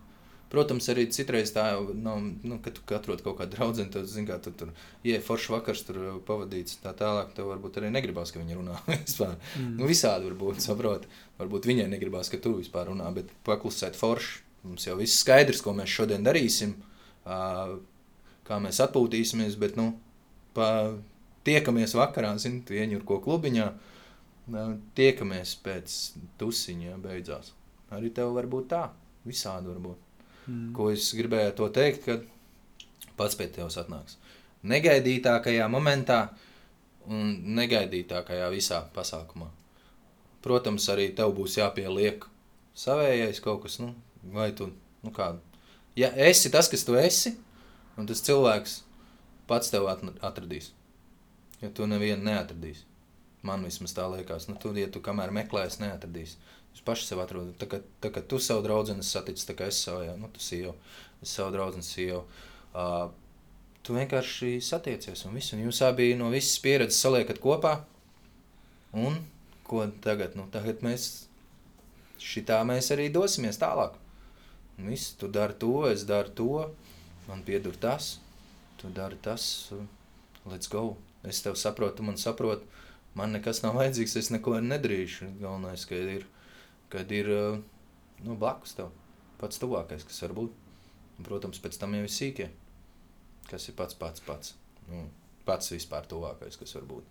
Speaker 2: Protams, arī citreiz tā jau nav, nu, kad tu atrod kaut kādu draugu, tad, zini, kā tu tur ieej foršs vakars, tur pavadīts tā tālāk. Tev varbūt arī negribās, ka viņi runā vispār. Mm. Nu, visādi var būt, saprot. Varbūt viņai negribās, ka tu vispār runā, bet paklusēt forši. Mums jau viss skaidrs, ko mēs šodien darīsim, kā mēs atpūtīsimies, bet, nu, pa, tiekamies vakarā, zini, tu ieņur ko klubiņā, tiekamies pēc tusiņa beidzās. Arī tev var būt tā, visādi var būt. Mm. Ko es gribēju to teikt, kad pats pie tevis atnāks. Negaidītākajā momentā un negaidītākajā visā pasākumā. Protams, arī tev būs jāpieliek savējais kaut kas, nu, vai tu, nu kādu. Ja esi tas, kas tu esi, un tas cilvēks pats tev atradīs. Ja tu nevienu neatradīsi. Man vismaz tā liekas, nu, tu, ja tu kamēr meklēsi, neatradīsi. Jūs paši sev atrodat. Tā kā, tā kā tu savu draugu satici, tā kā es savu, jā, nu, tu sīju, es savu draugu sīju. Uh, tu vienkārši satiecies un viss. Un jūs abi no visas pieredzes saliekat kopā. Un ko tagad? Nu, tagad mēs šitā mēs arī dosimies tālāk. Un viss, tu dari to, es daru to, man piedur tas, tu dari tas, let's go. Es tev saprotu, tu man saproti, man nekas nav vajadzīgs, es neko nedarīšu. Galvenais, ka ir kad ir eh, nu, blakus tev pats tuvākais, kas var būt. Un, protams, pēc tam jau ir sīkie, kas ir pats pats pats. Nu, pats vispār tuvākais, kas var būt.